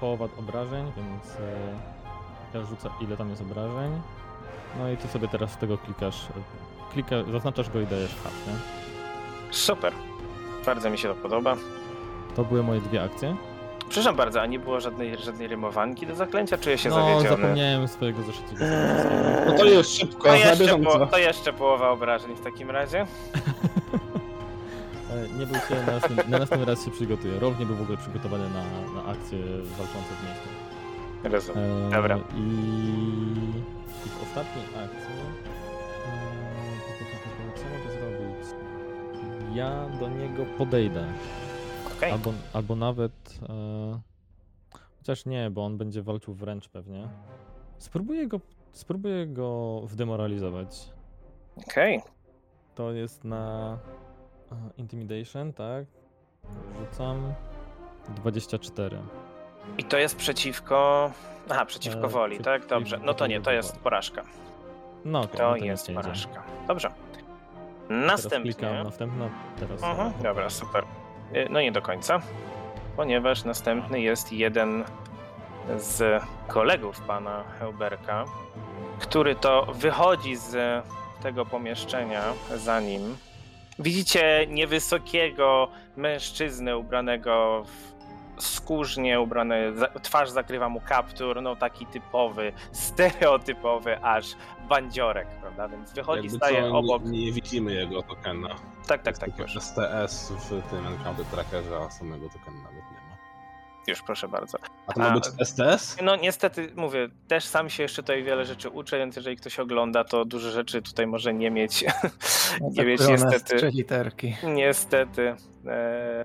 S2: połowa obrażeń, więc e, ja rzucę ile tam jest obrażeń. No i ty sobie teraz z tego klikasz, e, klika, zaznaczasz go i dajesz hap, nie?
S1: Super. Bardzo mi się to podoba.
S2: To były moje dwie akcje.
S1: Przepraszam bardzo, a nie było żadnej, żadnej rymowanki do zaklęcia? Czuję się
S2: no,
S1: zawiedziony.
S2: zapomniałem swojego zeszytu.
S3: No to jest szybko,
S1: To jeszcze, po, to jeszcze połowa obrażeń w takim razie.
S2: Nie był się, na następny, na następny raz się przygotuję. Rolf nie był w ogóle przygotowany na, na akcje walczące w mieście.
S1: Rozumiem.
S2: E,
S1: Dobra.
S2: I, I w ostatniej akcji. Ja do niego podejdę.
S1: Okej.
S2: Albo, albo nawet. E, chociaż nie, bo on będzie walczył wręcz pewnie. Spróbuję go, spróbuję go wdemoralizować.
S1: Okej.
S2: To jest na e, Intimidation, tak? Rzucam 24.
S1: I to jest przeciwko... Aha, przeciwko
S2: E,
S1: woli, tak? Dobrze. No to nie, to jest porażka.
S2: No, okej,
S1: To
S2: no nic
S1: jest porażka. Dobrze.
S2: Teraz
S1: Następnie...
S2: następna, teraz.
S1: Mhm,
S2: e,
S1: dobra, super. Y, No nie do końca, ponieważ następny jest jeden z kolegów pana Heuberka, który to wychodzi z tego pomieszczenia za nim. Widzicie niewysokiego mężczyznę ubranego w skórznie ubrany, twarz zakrywa mu kaptur, no taki typowy, stereotypowy aż bandziorek, prawda? Więc wychodzi,
S3: Jakby
S1: staje
S3: co,
S1: obok.
S3: Nie, nie widzimy jego tokena.
S1: Tak, tak, tak, już.
S3: STS w tym Encounter Trackerze, a samego tokena nawet nie ma.
S1: Już, proszę bardzo.
S3: A to ma
S1: A-
S3: być STS?
S1: No niestety, mówię, też sam się jeszcze tutaj wiele rzeczy uczę, więc jeżeli ktoś ogląda, to dużo rzeczy tutaj może nie mieć, nie mieć
S4: Atakują nas
S1: niestety,
S4: trzy literki.
S1: niestety e,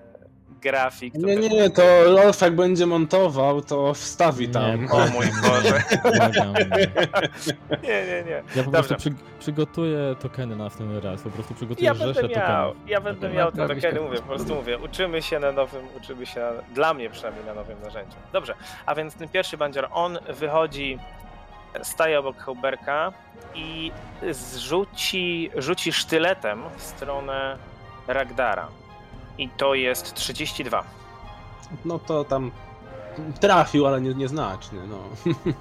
S1: grafik. to
S3: Nie, nie, nie, to Rolf jak będzie montował, to wstawi tam.
S2: Nie,
S1: O mój Boże. Nie, nie, nie.
S2: Ja po
S1: Dobrze.
S2: prostu przy, przygotuję tokeny na ten raz, po prostu przygotuję
S1: Ja
S2: rzesze
S1: będę miał,
S2: tokenów.
S1: ja będę miał te tokeny,
S4: to.
S1: mówię, po prostu mówię, uczymy się na nowym, uczymy się, na, dla mnie przynajmniej na nowym narzędziu. Dobrze, a więc ten pierwszy bandzior, on wychodzi, staje obok Hauberka i zrzuci, rzuci sztyletem w stronę Ragdara. I to jest 32.
S3: No to tam trafił, ale nie, nieznacznie, no.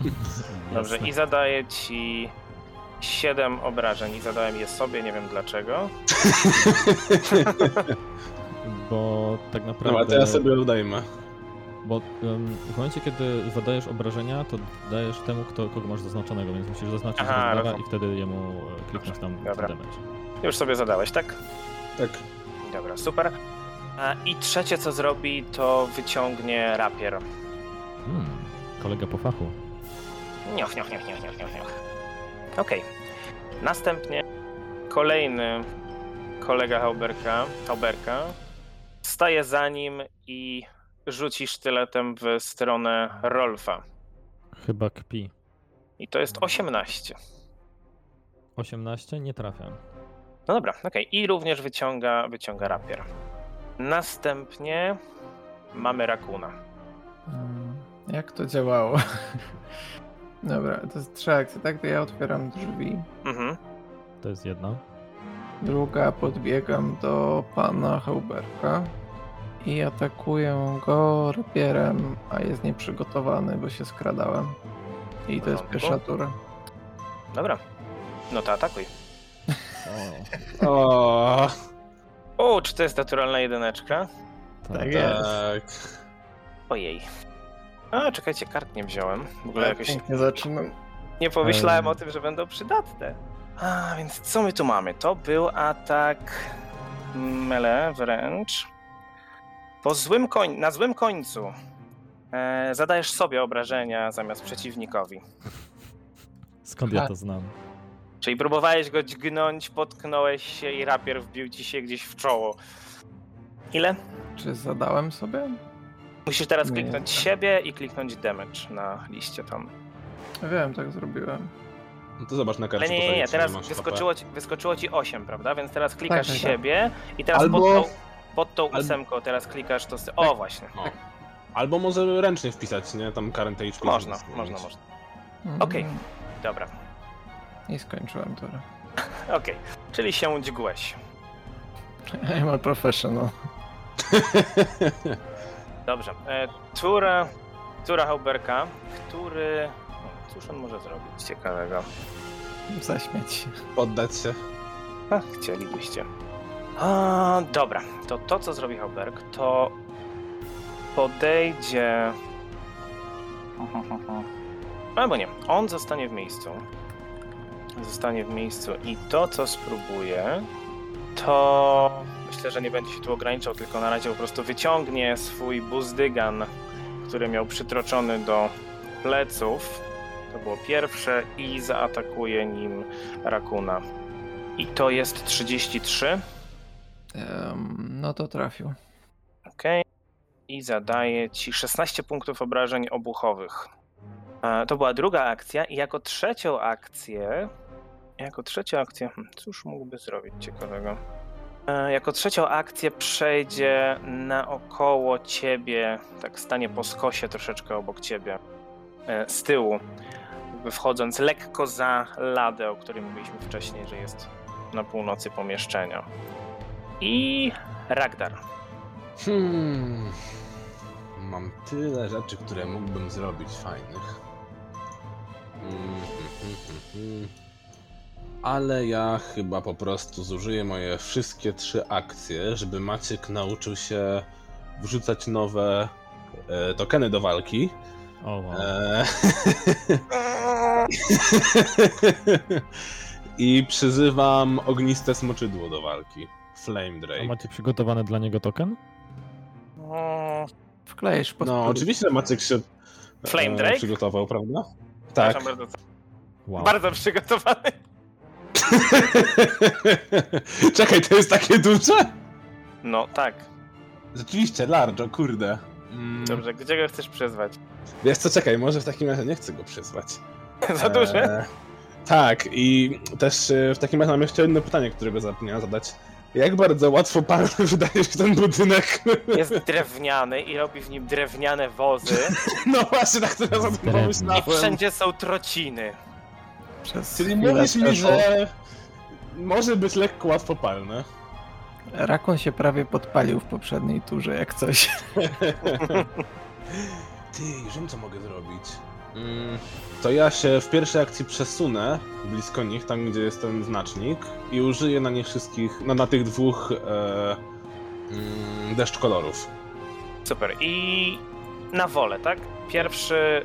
S1: Dobrze, i zadaje ci 7 obrażeń i zadałem je sobie, nie wiem dlaczego.
S2: Bo tak naprawdę...
S3: Dobra, to ja sobie odejmę.
S2: Bo em, w momencie, kiedy zadajesz obrażenia, to dajesz temu, kto, kogo masz zaznaczonego, więc musisz zaznaczyć
S1: Aha,
S2: i wtedy jemu e, kliknąć tam
S1: Dobra.
S2: damage.
S1: Już sobie zadałeś, tak?
S3: Tak.
S1: Dobra, super. I trzecie co zrobi, to wyciągnie rapier.
S2: Hmm, kolega po fachu.
S1: Nioch, nioch, nioch, nioch, nioch, nioch, nioch. Okej. Następnie kolejny kolega Hauberka, Hauberka staje za nim i rzuci sztyletem w stronę Rolfa.
S2: Chyba kpi.
S1: I to jest 18.
S2: 18 nie trafia.
S1: No dobra, okej. I również wyciąga, wyciąga rapier. Następnie mamy Rakuna.
S4: Mm, Jak to działało? Dobra, to jest trzy akcje, tak? To ja otwieram drzwi.
S1: Mhm.
S2: To jest jedna.
S4: Druga podbiegam do pana Hauberka i atakuję go rapierem, a jest nieprzygotowany, bo się skradałem. I to jest pierwsza tura.
S1: Dobra. No to atakuj.
S2: O,
S3: O,
S1: O, czy to jest naturalna jedyneczka?
S4: Tak jest.
S3: tak.
S1: Ojej. A, czekajcie, kart nie wziąłem. W ogóle
S4: Tak,
S1: jakoś
S4: pięknie zaczynam.
S1: nie pomyślałem
S2: Em.
S1: o tym, że będą przydatne. A, więc co my tu mamy? To był atak mele wręcz. Po złym koń... Na złym końcu e, zadajesz sobie obrażenia zamiast przeciwnikowi.
S2: skąd ja to znam?
S1: Czyli próbowałeś go dźgnąć, potknąłeś się i rapier wbił ci się gdzieś w czoło. Ile?
S4: Czy zadałem sobie?
S1: Musisz teraz
S4: Nie.
S1: kliknąć siebie i kliknąć damage na liście tam.
S4: Wiem, tak zrobiłem.
S3: No to zobacz na karcie.
S1: Ale nie, nie, nie, teraz wyskoczyło ci, wyskoczyło ci 8, prawda? Więc teraz klikasz
S4: tak, tak.
S1: siebie i teraz
S3: Albo-
S1: pod tą, pod tą ósemką teraz klikasz to... O,
S4: Tak.
S1: właśnie.
S3: O. Albo może ręcznie wpisać, nie? Tam current HP.
S1: Można, można, można. Okej.
S4: Mm,
S1: Dobra,
S4: I skończyłem turę.
S1: okej. Czyli się dźgłeś.
S4: I'm a professional.
S1: Dobrze. E, tura, tura Hauberka, który... no, Cóż on może zrobić ciekawego?
S4: Zaśmiać się.
S3: Poddać się.
S1: A, chcielibyście. A, dobra, to to co zrobi Hauberg, to podejdzie. Albo nie, on zostanie w miejscu. Zostanie w miejscu i to co spróbuje, to myślę, że nie będzie się tu ograniczał, tylko na razie po prostu wyciągnie swój buzdygan, który miał przytroczony do pleców. To było pierwsze i zaatakuje nim Rakuna. I to jest 33.
S4: Em, no to trafił.
S1: Ok. I zadaje ci 16 punktów obrażeń obuchowych. E, To była druga akcja. I jako trzecią akcję. Jako trzecią akcję. hmm, Cóż mógłby zrobić ciekawego? E, Jako trzecią akcję przejdzie naokoło ciebie, tak stanie po skosie troszeczkę obok ciebie, e, z tyłu, wchodząc lekko za ladę, o której mówiliśmy wcześniej, że jest na północy pomieszczenia. I Ragdar.
S3: Hmm. Mam tyle rzeczy, które mógłbym zrobić fajnych. Mm, hmm, hmm. Ale ja chyba po prostu zużyję moje wszystkie trzy akcje, żeby Maciek nauczył się wrzucać nowe e, tokeny do walki.
S2: O, wow.
S3: E, I przyzywam ogniste smoczydło do walki. Flame
S2: A
S3: Drake.
S2: macie przygotowany dla niego token?
S1: Mm,
S4: Wklejesz pod
S3: No, oczywiście Maciek się
S1: Flame
S3: e,
S1: Drake?
S3: przygotował, prawda? Tak.
S1: Bardzo,
S2: Wow.
S1: bardzo przygotowany.
S3: Czekaj, to jest takie duże?
S1: No tak.
S3: Rzeczywiście, large, o kurde. Mm,
S1: Dobrze, gdzie go chcesz przyzwać?
S3: Wiesz co, czekaj, może w takim razie nie chcę go przyzwać.
S1: Za duże?
S3: E, tak, i też e, w takim razie mam jeszcze jedno pytanie, którego zapomniałem zadać. Jak bardzo łatwo pan wydaje się ten budynek?
S1: Jest drewniany i robi w nim drewniane wozy.
S3: No właśnie, tak teraz o tym.
S1: I wszędzie są trociny.
S4: Przez
S3: Czyli mówisz mi, że może być lekko łatwopalne.
S4: Rakon się prawie podpalił w poprzedniej turze, jak coś.
S3: Ty, już wiem co mogę zrobić. Mm, to ja się w pierwszej akcji przesunę blisko nich, tam gdzie jest ten znacznik i użyję na nich wszystkich, no na tych dwóch e, mm, deszcz kolorów.
S1: Super. I na wolę, tak? Pierwszy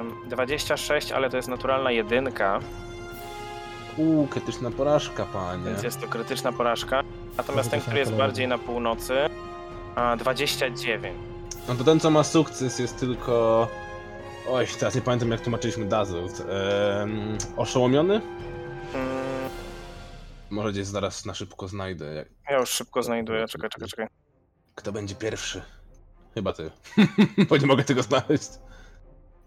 S1: ym, 26, ale to jest naturalna jedynka,
S3: Uuu, krytyczna porażka, panie.
S1: więc jest to krytyczna porażka. Natomiast ten, który jest bardziej na północy, a 29.
S3: No to ten, co ma sukces, jest tylko... Oj, teraz nie pamiętam jak tłumaczyliśmy Dazzled. Ehm, oszołomiony?
S1: Mm,
S3: Może gdzieś zaraz na szybko znajdę. Jak...
S1: ja już szybko znajduję. Czekaj, czekaj, czekaj.
S3: Kto będzie pierwszy? Chyba ty. Bo nie mogę tego znaleźć.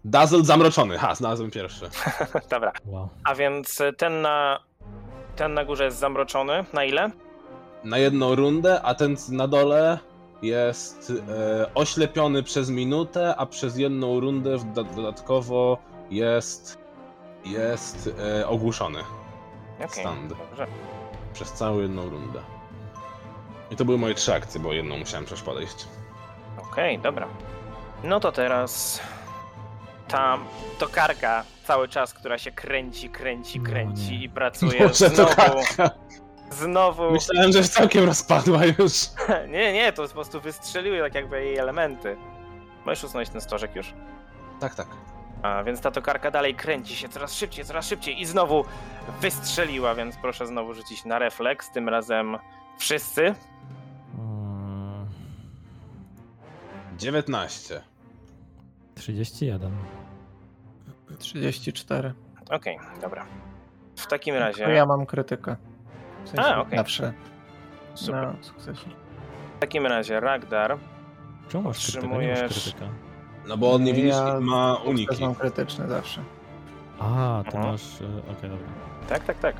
S3: Dazzled zamroczony. Ha, znalazłem pierwszy.
S1: Dobra.
S2: Wow.
S1: A więc ten na, ten na górze jest zamroczony. Na ile?
S3: Na jedną rundę, a ten na dole jest e, oślepiony przez minutę, a przez jedną rundę dodatkowo jest jest e, ogłuszony
S1: Okej,
S3: Stand.
S1: dobrze.
S3: przez całą jedną rundę. I to były moje trzy akcje, bo jedną musiałem przecież podejść.
S1: Okej, dobra. No to teraz ta tokarka cały czas, która się kręci, kręci,
S2: No
S1: kręci
S2: nie.
S1: i pracuje
S3: Boże, to
S1: znowu,
S3: kartka.
S1: znowu.
S3: Myślałem, że całkiem rozpadła już.
S1: Nie, nie, to po prostu wystrzeliły tak jakby jej elementy. Możesz usunąć ten stożek już.
S3: Tak, tak.
S1: A więc ta tokarka dalej kręci się coraz szybciej, coraz szybciej i znowu wystrzeliła, więc proszę znowu rzucić na refleks, tym razem wszyscy.
S3: 19.
S2: 31.
S4: 34.
S1: Okej, dobra. W takim
S4: To
S1: razie,
S4: ja mam krytykę. W sensie
S1: A, okej.
S4: zawsze
S1: super.
S4: na sukcesie.
S1: w takim razie Ragdar
S2: Czemu masz krytykę? Nie masz
S1: Otrzymujesz-
S2: krytyka.
S3: No bo on nie widzi,
S4: Ja
S3: ma
S4: Sukces
S3: uniki.
S4: mam krytyczny zawsze.
S2: A, to
S1: Aha.
S2: masz... e, Okej, dobra.
S1: Tak, tak, tak.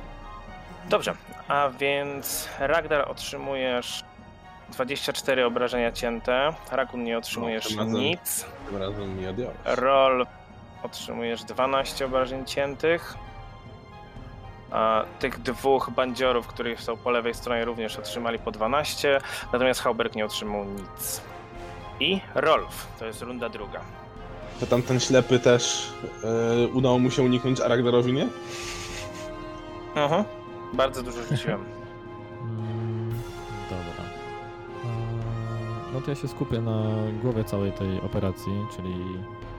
S1: Dobrze, a więc Ragdar otrzymujesz 24 obrażenia cięte, Rakun nie otrzymujesz
S3: No, tym razem-
S1: nic,
S3: Tym razem mi odjąłeś.
S1: Roll otrzymujesz 12 obrażeń ciętych, a tych dwóch bandziorów, których są po lewej stronie również otrzymali po 12, natomiast Hauberg nie otrzymał nic. I Rolf, to jest runda druga.
S3: To tamten ślepy też e, udało mu się uniknąć, a Ragnarowi nie?
S1: Mhm. Bardzo dużo rzuciłem.
S2: No to ja się skupię na głowie całej tej operacji, czyli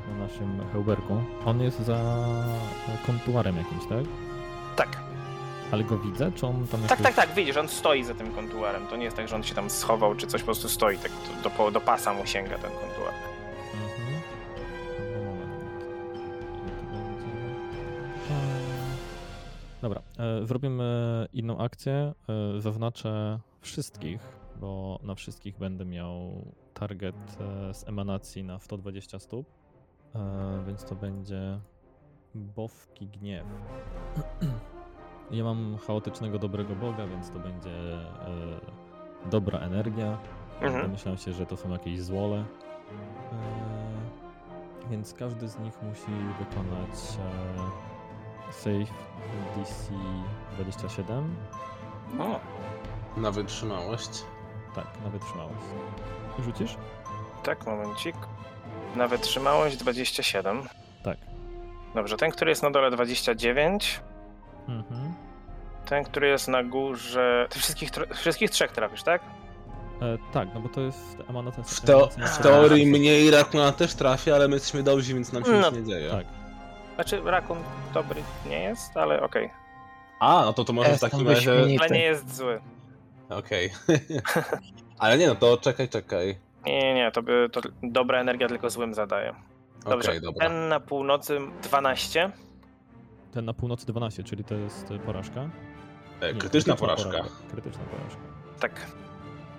S2: na naszym hełberku. On jest za kontuarem jakimś, tak?
S1: Tak,
S2: Ale go widzę, czy on tam
S1: tak,
S2: jakoś...
S1: tak, tak, widzisz, on stoi za tym kontuarem. To nie jest tak, że on się tam schował czy coś, po prostu stoi, tak do, do, pasa mu sięga ten kontuar.
S2: Mhm. Dobra, e, zrobimy inną akcję. E, zaznaczę wszystkich, bo na wszystkich będę miał target e, z emanacji na 120 stóp. E, więc to będzie Bowki Gniew. Ja mam chaotycznego dobrego boga, więc to będzie e, dobra energia.
S1: Mhm.
S2: Domyślam się, że to są jakieś złole. Więc każdy z nich musi wykonać save DC 27.
S1: O,
S3: Na wytrzymałość.
S2: Tak, na wytrzymałość. Rzucisz?
S1: tak, momencik. Na wytrzymałość 27.
S2: Tak.
S1: Dobrze, ten, który jest na dole 29.
S2: Mhm.
S1: Ten, który jest na górze. Ty wszystkich, wszystkich trzech trafisz, tak?
S2: E, tak, no bo to jest emanacja.
S3: W,
S2: emanacja-
S3: w teorii mniej Rakuna też trafia, ale my jesteśmy dobrzy, więc nam się
S1: No,
S3: nic nie dzieje.
S2: Tak.
S1: Znaczy, rakun dobry nie jest, ale okej.
S3: A, no to to może w
S4: Jestem
S3: takim razie...
S1: Ale nie jest zły.
S3: Okej. ale nie no, to czekaj, czekaj.
S1: Nie, nie, nie, to, by, to dobra energia tylko złym zadaje. Dobrze,
S3: dobra.
S1: ten na północy 12.
S2: Ten na północy 12, czyli to jest e, porażka.
S3: E,
S2: Nie,
S3: krytyczna porażka.
S2: Krytyczna porażka.
S1: Tak.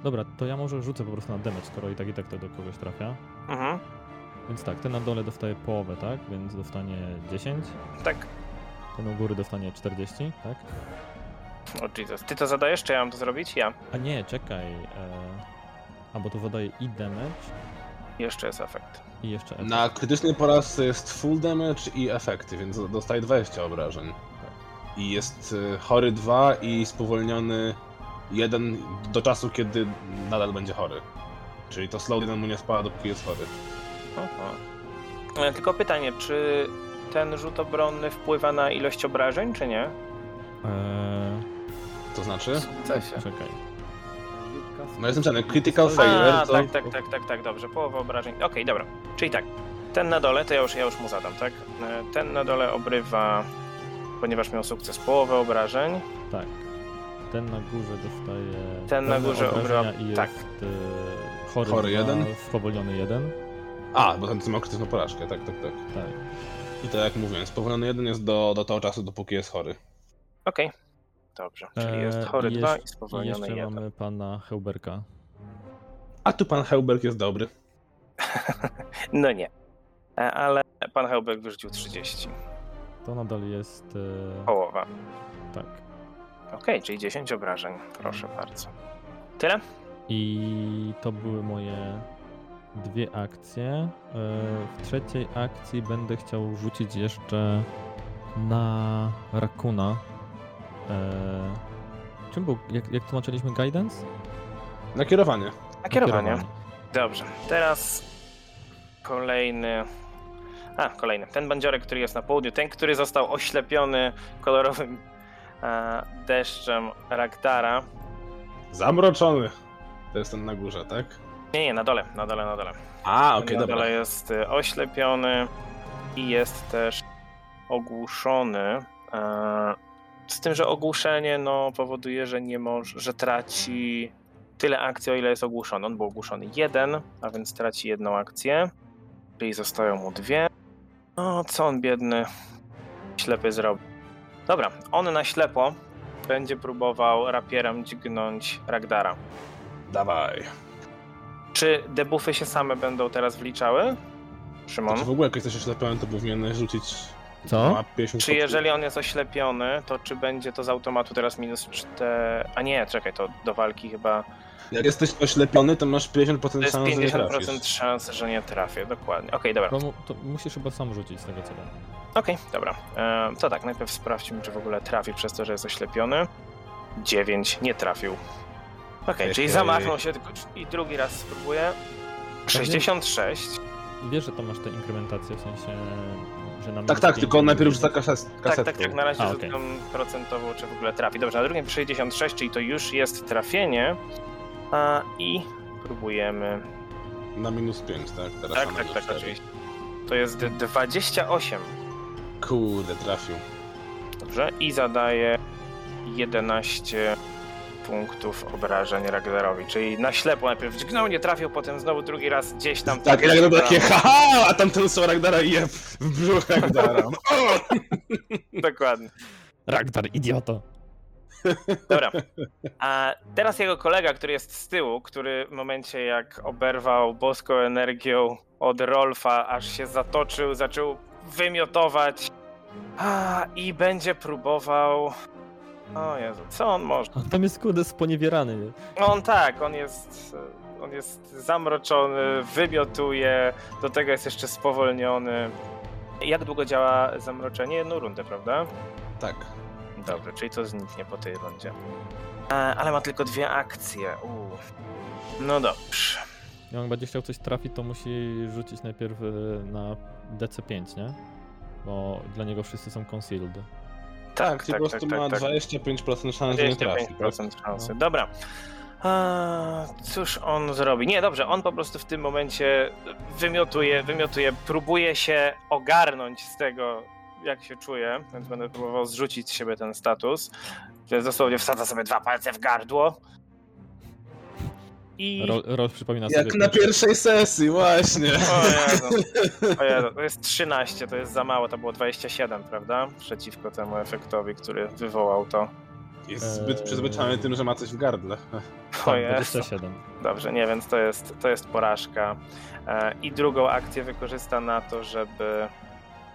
S2: Dobra, to ja może rzucę po prostu na damage, skoro i tak i tak to do kogoś trafia.
S1: Mhm.
S2: Więc tak, ten na dole dostaje połowę, tak? Więc dostanie 10.
S1: Tak.
S2: Ten u góry dostanie 40, tak?
S1: O Jesus. Ty to zadajesz, czy ja mam to zrobić? Ja.
S2: A nie, czekaj. E... A bo to zadaje i damage,
S1: Jeszcze jest efekt.
S2: i jeszcze efekt.
S3: Na krytycznej porażce jest full damage i efekty, więc dostaje 20 obrażeń. I jest y, chory 2 i spowolniony 1 do czasu, kiedy nadal będzie chory. Czyli to slow 1 mu nie spada, dopóki jest chory.
S1: Aha. E, Tylko pytanie, czy ten rzut obronny wpływa na ilość obrażeń, czy nie?
S2: Eee,
S3: To znaczy?
S4: W sukcesie.
S2: czekaj.
S3: No jestem czarny, critical failure
S1: A,
S3: to...
S1: tak, tak, tak, tak, tak, dobrze. Połowa obrażeń. Okej, dobra. Czyli tak. Ten na dole, to ja już, ja już mu zadam, tak? E, Ten na dole obrywa, ponieważ miał sukces, połowę obrażeń.
S2: Tak. Ten na górze dostaje.
S1: Ten na
S2: pełne
S1: górze
S2: obrażenia
S1: obra-
S2: i jest
S1: tak.
S2: e, chory,
S3: Chory jeden?
S2: spowolniony jeden.
S3: A, bo ten miał krytyczną porażkę, tak, tak, tak.
S2: Tak.
S3: I to jak mówiłem, spowolniony 1 jest do, do tego czasu, dopóki jest chory.
S1: Okej. Dobrze, czyli jest
S2: Eee,
S1: chory
S2: i
S1: 2
S2: jeszcze-
S1: i spowolniony
S2: jeszcze
S1: 1.
S2: mamy pana Heuberka.
S3: A tu pan Heuberg jest dobry.
S1: No nie. E, Ale pan Hełbek wyrzucił 30.
S2: To nadal jest. E,
S1: Połowa.
S2: tak.
S1: Okej, czyli 10 obrażeń. Proszę bardzo. Tyle?
S2: I to były moje dwie akcje. E, W trzeciej akcji będę chciał rzucić jeszcze na Rakuna. E, Czym był? Jak, jak tłumaczyliśmy guidance?
S3: Nakierowanie.
S1: A kierowanie. Dobrze. Teraz kolejny. A, kolejny. Ten bandziorek, który jest na południu, ten, który został oślepiony kolorowym e, deszczem Ragdara.
S3: Zamroczony. To jest ten na górze, tak?
S1: Nie, nie, na dole, na dole, na dole.
S3: A, okej,
S1: na
S3: dobra.
S1: dole jest y, oślepiony i jest też ogłuszony. e, Z tym, że ogłuszenie no, powoduje, że nie może, że traci tyle akcji, o ile jest ogłuszony. On był ogłuszony jeden, a więc traci jedną akcję, czyli zostają mu dwie. No, co on biedny ślepy zrobi? Dobra, on na ślepo będzie próbował rapierem dźgnąć Ragdara.
S3: Dawaj.
S1: Czy debuffy się same będą teraz wliczały? Szymon?
S3: Czy w ogóle jak jesteś oślepiony, to powinieneś rzucić
S2: Co?
S3: 50
S1: Czy jeżeli on jest oślepiony, to czy będzie to z automatu teraz minus 4... A nie, czekaj, to do walki chyba...
S3: Jak jesteś oślepiony, to masz 50%
S1: To jest
S3: szans, że nie
S1: 50%
S3: trafisz.
S1: szansy, że nie trafię, dokładnie. Okej, dobra.
S2: To, to musisz chyba sam rzucić z tego co wiem.
S1: Okej, dobra. E, to tak, najpierw sprawdźmy, czy w ogóle trafi przez to, że jest oślepiony. 9, nie trafił. Okej,
S3: Hej,
S1: czyli zamachnął się tylko i drugi raz spróbuję. 66.
S2: Wiesz, że to masz tę inkrementację, w sensie, że na
S3: Tak, tak, tylko najpierw rzuca kaset,
S1: Tak,
S3: kasetką.
S1: tak, tak, na razie
S2: A,
S1: rzucam procentowo, czy w ogóle trafi. Dobrze, na drugim 66, czyli to już jest trafienie. A, I próbujemy.
S3: Na minus 5, tak? Teraz
S1: Tak, tak, tak, oczywiście. To jest d- 28.
S3: Kurde, trafił.
S1: Dobrze, i zadaje 11 punktów obrażeń Ragnarowi, czyli na ślepo najpierw dźgnął, nie trafił, potem znowu drugi raz gdzieś tam...
S3: Tak, i nagle takie haha, a tamten Soragdara i jeb w brzuch Ragdara.
S1: Dokładnie.
S2: Ragnar, idioto!
S1: Dobra. A teraz jego kolega, który jest z tyłu, który w momencie jak oberwał boską energią od Rolfa, aż się zatoczył, zaczął wymiotować a, i będzie próbował... O Jezu, co on może?
S2: A tam jest kurde sponiewierany. nie?
S1: No on tak, on jest... On jest zamroczony, wymiotuje, do tego jest jeszcze spowolniony. Jak długo działa zamroczenie? Jedną rundę, prawda?
S3: Tak.
S1: Dobrze, czyli to zniknie po tej rundzie. E, ale ma tylko dwie akcje. Uu. No dobrze.
S2: Jak on będzie chciał coś trafić, to musi rzucić najpierw y, na DC5, nie? Bo dla niego wszyscy są concealed.
S1: Tak, tak,
S3: po
S1: tak,
S3: prostu
S1: tak,
S3: ma
S1: tak.
S3: 25% szans, że nie trafi. Tak?
S1: 25% szansy.
S2: No.
S1: Dobra. A, cóż on zrobi? Nie, dobrze, on po prostu w tym momencie wymiotuje, wymiotuje, próbuje się ogarnąć z tego, jak się czuje, więc będę próbował zrzucić z siebie ten status. Więc dosłownie wsadza sobie dwa palce w gardło. I...
S2: Przypomina
S3: Jak
S2: sobie...
S3: na pierwszej sesji, właśnie.
S1: O Jezu. o Jezu, to jest 13, to jest za mało, to było 27, prawda? Przeciwko temu efektowi, który wywołał to.
S3: Jest zbyt
S2: Eee.
S3: przyzwyczajony tym, że ma coś w gardle.
S1: O
S2: Tak,
S1: Jezu.
S2: 27.
S1: Dobrze, nie, więc to jest, to jest porażka. E, I drugą akcję wykorzysta na to, żeby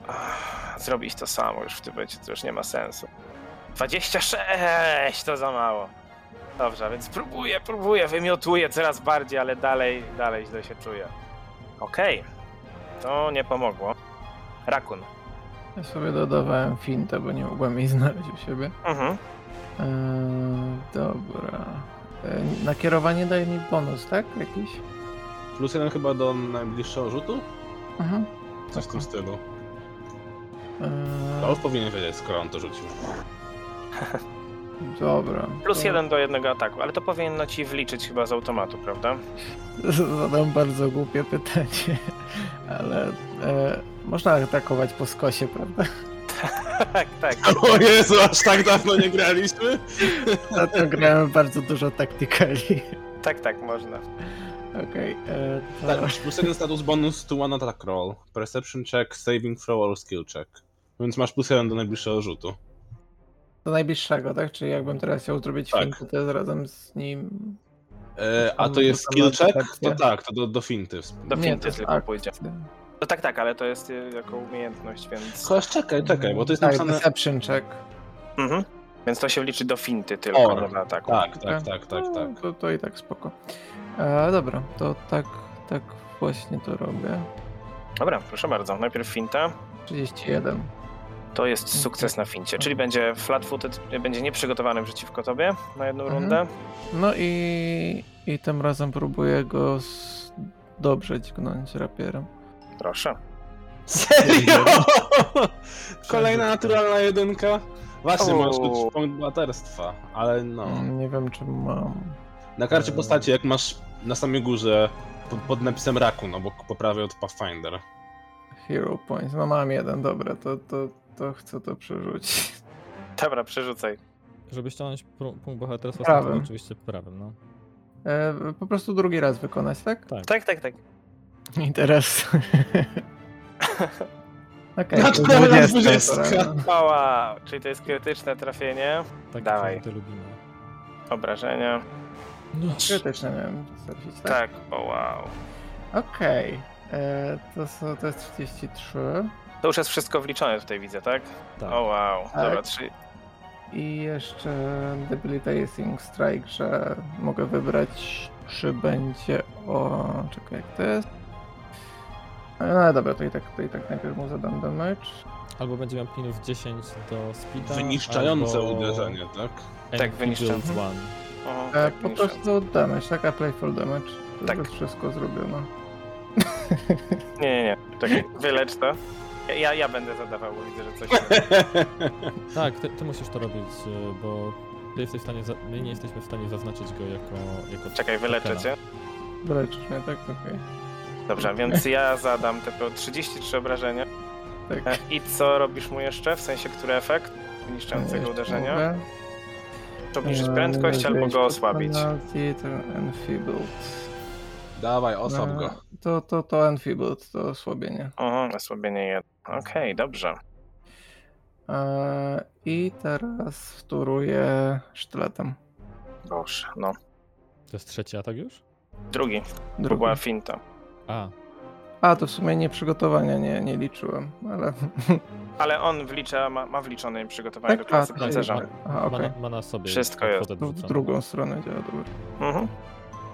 S1: ach, zrobić to samo już w tym momencie, to już nie ma sensu. 26 to za mało. Dobrze, więc próbuję, próbuję, wymiotuję coraz bardziej, ale dalej, dalej źle się czuję. Okej, to nie pomogło. Rakun.
S4: Ja sobie dodawałem fintę, bo nie mogłem jej znaleźć u siebie.
S1: Mhm.
S4: Eee, dobra. Eee, nakierowanie daje mi bonus, tak? Jakiś?
S3: Plus jeden chyba do najbliższego rzutu?
S4: Mhm.
S3: Coś w tym stylu.
S4: Eee,
S3: Rolf powinien wiedzieć, skoro on to rzucił.
S4: dobra.
S1: Plus
S4: to
S1: jeden do jednego ataku, ale to powinno ci wliczyć chyba z automatu, prawda?
S4: Zadam bardzo głupie pytanie, ale e, można atakować po skosie, prawda?
S1: tak, tak.
S3: O Jezu, aż tak dawno nie graliśmy?
S4: To grałem bardzo dużo taktykali.
S1: Tak, tak, można.
S4: Okej, e, to...
S3: Tak, masz plus jeden status bonus to one attack roll. Perception check, saving throw or skill check. Więc masz plus jeden do najbliższego rzutu.
S4: Do najbliższego, tak? Czyli jakbym teraz chciał zrobić
S3: Tak.
S4: fintę, to jest razem z nim...
S3: E, a to jest skill check? To tak, to do, do finty.
S1: Do
S4: Nie,
S1: finty
S4: to jest
S1: tylko pójdzie. No tak, tak, ale to jest y, jako umiejętność, więc.
S3: Chociaż czekaj, czekaj, bo to jest
S4: tak,
S3: napisane...
S4: deception check.
S1: Mhm. Więc to się liczy do finty tylko, nie do ataku.
S3: Tak, tak, tak, tak,
S4: No,
S3: tak.
S4: To, to i tak spoko. E, dobra, to tak, tak właśnie to robię.
S1: Dobra, proszę bardzo. Najpierw finta.
S4: 31.
S1: To jest sukces na fincie, czyli będzie flat-footed, będzie nieprzygotowany przeciwko tobie na jedną
S4: Mhm.
S1: rundę.
S4: No i, i tym razem próbuję go z... dobrze dźgnąć rapierem.
S1: Proszę.
S3: Serio? Kolejna naturalna jedynka? Właśnie,
S1: O.
S3: masz tu punkt bohaterstwa, ale no.
S4: Mm, Nie wiem, czy mam.
S3: Na karcie postaci, jak masz na samej górze pod, pod napisem Rakun obok po prawej od Pathfinder.
S4: Hero Points. No mam jeden, dobra, to, to, to chcę to przerzucić.
S1: Dobra, przerzucaj.
S2: Żeby ściągnąć punkt bohaterstwa,
S4: Prawym.
S2: to oczywiście prawym, no.
S4: E, po prostu drugi raz wykonać, tak?
S2: Tak.
S1: Tak, tak, tak.
S4: I teraz. Okej,
S3: Znaczy,
S4: to
S3: nawet
S4: 20,
S3: 20.
S4: dobra.
S1: O, wow, czyli to jest krytyczne trafienie,
S2: Tak,
S1: Dawaj.
S2: to lubimy.
S1: obrażenia.
S2: No,
S4: Krytyczne miałem trafić, tak?
S1: Tak, o wow.
S4: Okej. E, To, są- to jest 33.
S1: To już jest wszystko wliczone tutaj, widzę, tak?
S2: tak.
S1: O wow, dobra,
S4: Tak.
S1: trzy.
S4: I jeszcze Debilitating Strike, że mogę wybrać, czy będzie o. Czekaj, jak to jest? No dobra, to i tak, to i tak najpierw mu zadam damage.
S2: Albo będzie miał minus 10 do speeda,
S3: Wyniszczające
S2: albo
S3: uderzenie, tak?
S1: Tak, wyniszczające.
S2: One.
S1: O,
S4: E,
S1: tak,
S4: po prostu damage, tak? A playful damage. To
S1: Tak.
S4: jest wszystko zrobione.
S1: Nie, nie, nie. Czekaj, wylecz to. Ja, ja będę zadawał, bo widzę, że coś.
S2: Tak, ty, ty musisz to robić, y, bo ty jesteś w stanie, za... my nie jesteśmy w stanie zaznaczyć go jako... jako
S1: Czekaj, wyleczę cię.
S4: Wyleczysz mnie, tak? Okej.
S1: Dobrze, więc ja zadam tylko 33 obrażenia.
S4: Tak.
S1: E, I co robisz mu jeszcze? W sensie, który efekt niszczącego
S4: Jeszcze
S1: uderzenia?
S4: mogę.
S1: To obniżyć
S4: E,
S1: prędkość albo go osłabić.
S4: penalty, enfeebled.
S3: Dawaj, osłab
S4: E,
S3: go.
S4: To, to, to enfeebled, to osłabienie.
S1: Aha, osłabienie jedno. Okej, dobrze.
S4: E, I teraz wtóruję sztyletem.
S1: Boże, no.
S2: To jest trzeci atak już?
S1: Drugi, to
S4: Drugi.
S1: była finta.
S2: A,
S4: A, to w sumie nie przygotowania nie, nie liczyłem, ale...
S1: Ale on wlicza, ma, ma wliczone przygotowanie do
S4: a,
S1: klasy
S4: to
S1: pancerza.
S4: jest- Aha,
S2: ma, na, ma na sobie
S1: Wszystko jest.
S4: w drugą stronę działa, dobra.
S1: Mhm.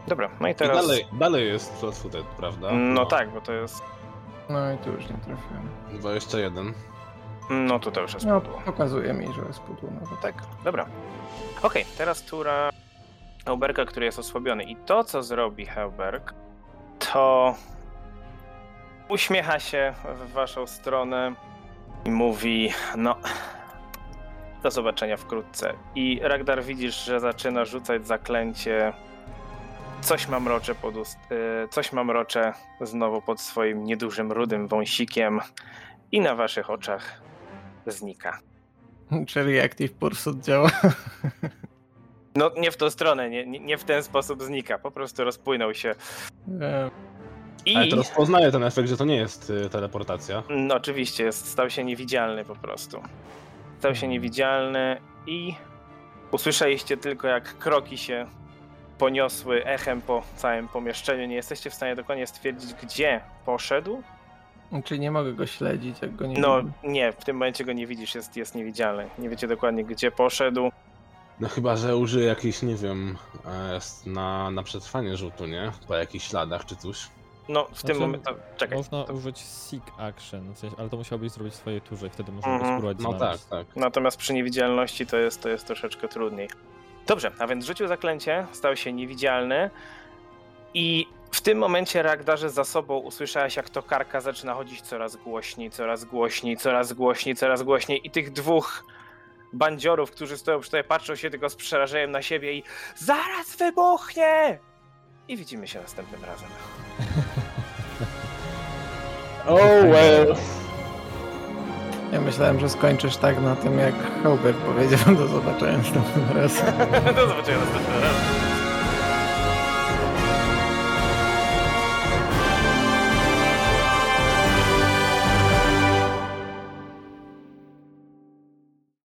S1: Dobra, no i
S3: I
S1: teraz...
S3: dalej, dalej jest flat-footed, prawda?
S1: No tak, bo to jest...
S4: No i tu już nie trafiłem.
S3: 21.
S1: No to to już jest
S4: No,
S1: pudło.
S4: pokazuje mi, że jest pudło nawet.
S1: Tak, dobra. Okej, teraz tura Heuberga, który jest osłabiony. I to, co zrobi Heuberg, to uśmiecha się w waszą stronę i mówi, no, do zobaczenia wkrótce. I Ragdar widzisz, że zaczyna rzucać zaklęcie coś mamrocze pod ust, e, coś mamrocze znowu pod swoim niedużym rudym wąsikiem i na waszych oczach znika.
S4: Czyli Active Pursuit działa.
S1: No nie w tą stronę, nie, nie, nie w ten sposób znika, po prostu rozpłynął się. I
S3: Ale to rozpoznaje ten efekt, że to nie jest y, teleportacja.
S1: no, oczywiście jest, stał się niewidzialny po prostu. Stał się niewidzialny i usłyszeliście tylko jak kroki się poniosły echem po całym pomieszczeniu. Nie jesteście w stanie dokładnie stwierdzić, gdzie poszedł.
S4: Czyli nie mogę go śledzić, jak go nie
S1: No
S4: widzę.
S1: nie, w tym momencie go nie widzisz, jest, jest niewidzialny. Nie wiecie dokładnie, gdzie poszedł.
S3: No chyba, że użyje jakiejś, nie wiem, e, na, na przetrwanie rzutu, nie? Po jakichś śladach czy coś.
S1: No, w tym
S2: Znaczy,
S1: momencie. Czekaj.
S2: Można
S1: to-
S2: użyć Seek Action, w sensie, ale to musiałbyś zrobić w swojej turze i wtedy można
S1: Mhm.
S2: go spróbować
S3: No tak,
S2: znaleźć.
S3: tak.
S1: Natomiast przy niewidzialności to jest, to jest troszeczkę trudniej. Dobrze, a więc rzucił zaklęcie, stał się niewidzialny i w tym momencie Ragdarze za sobą usłyszałeś, jak to karka zaczyna chodzić coraz głośniej, coraz głośniej, coraz głośniej, coraz głośniej i tych dwóch bandziorów, którzy stoją przy tobie, patrzą się tylko z przerażeniem na siebie i zaraz wybuchnie! I widzimy się następnym razem.
S3: Oh well!
S4: Ja myślałem, że skończysz tak na tym, jak Hubert powiedział do zobaczenia następnym razem.
S1: Do zobaczenia następnym razem.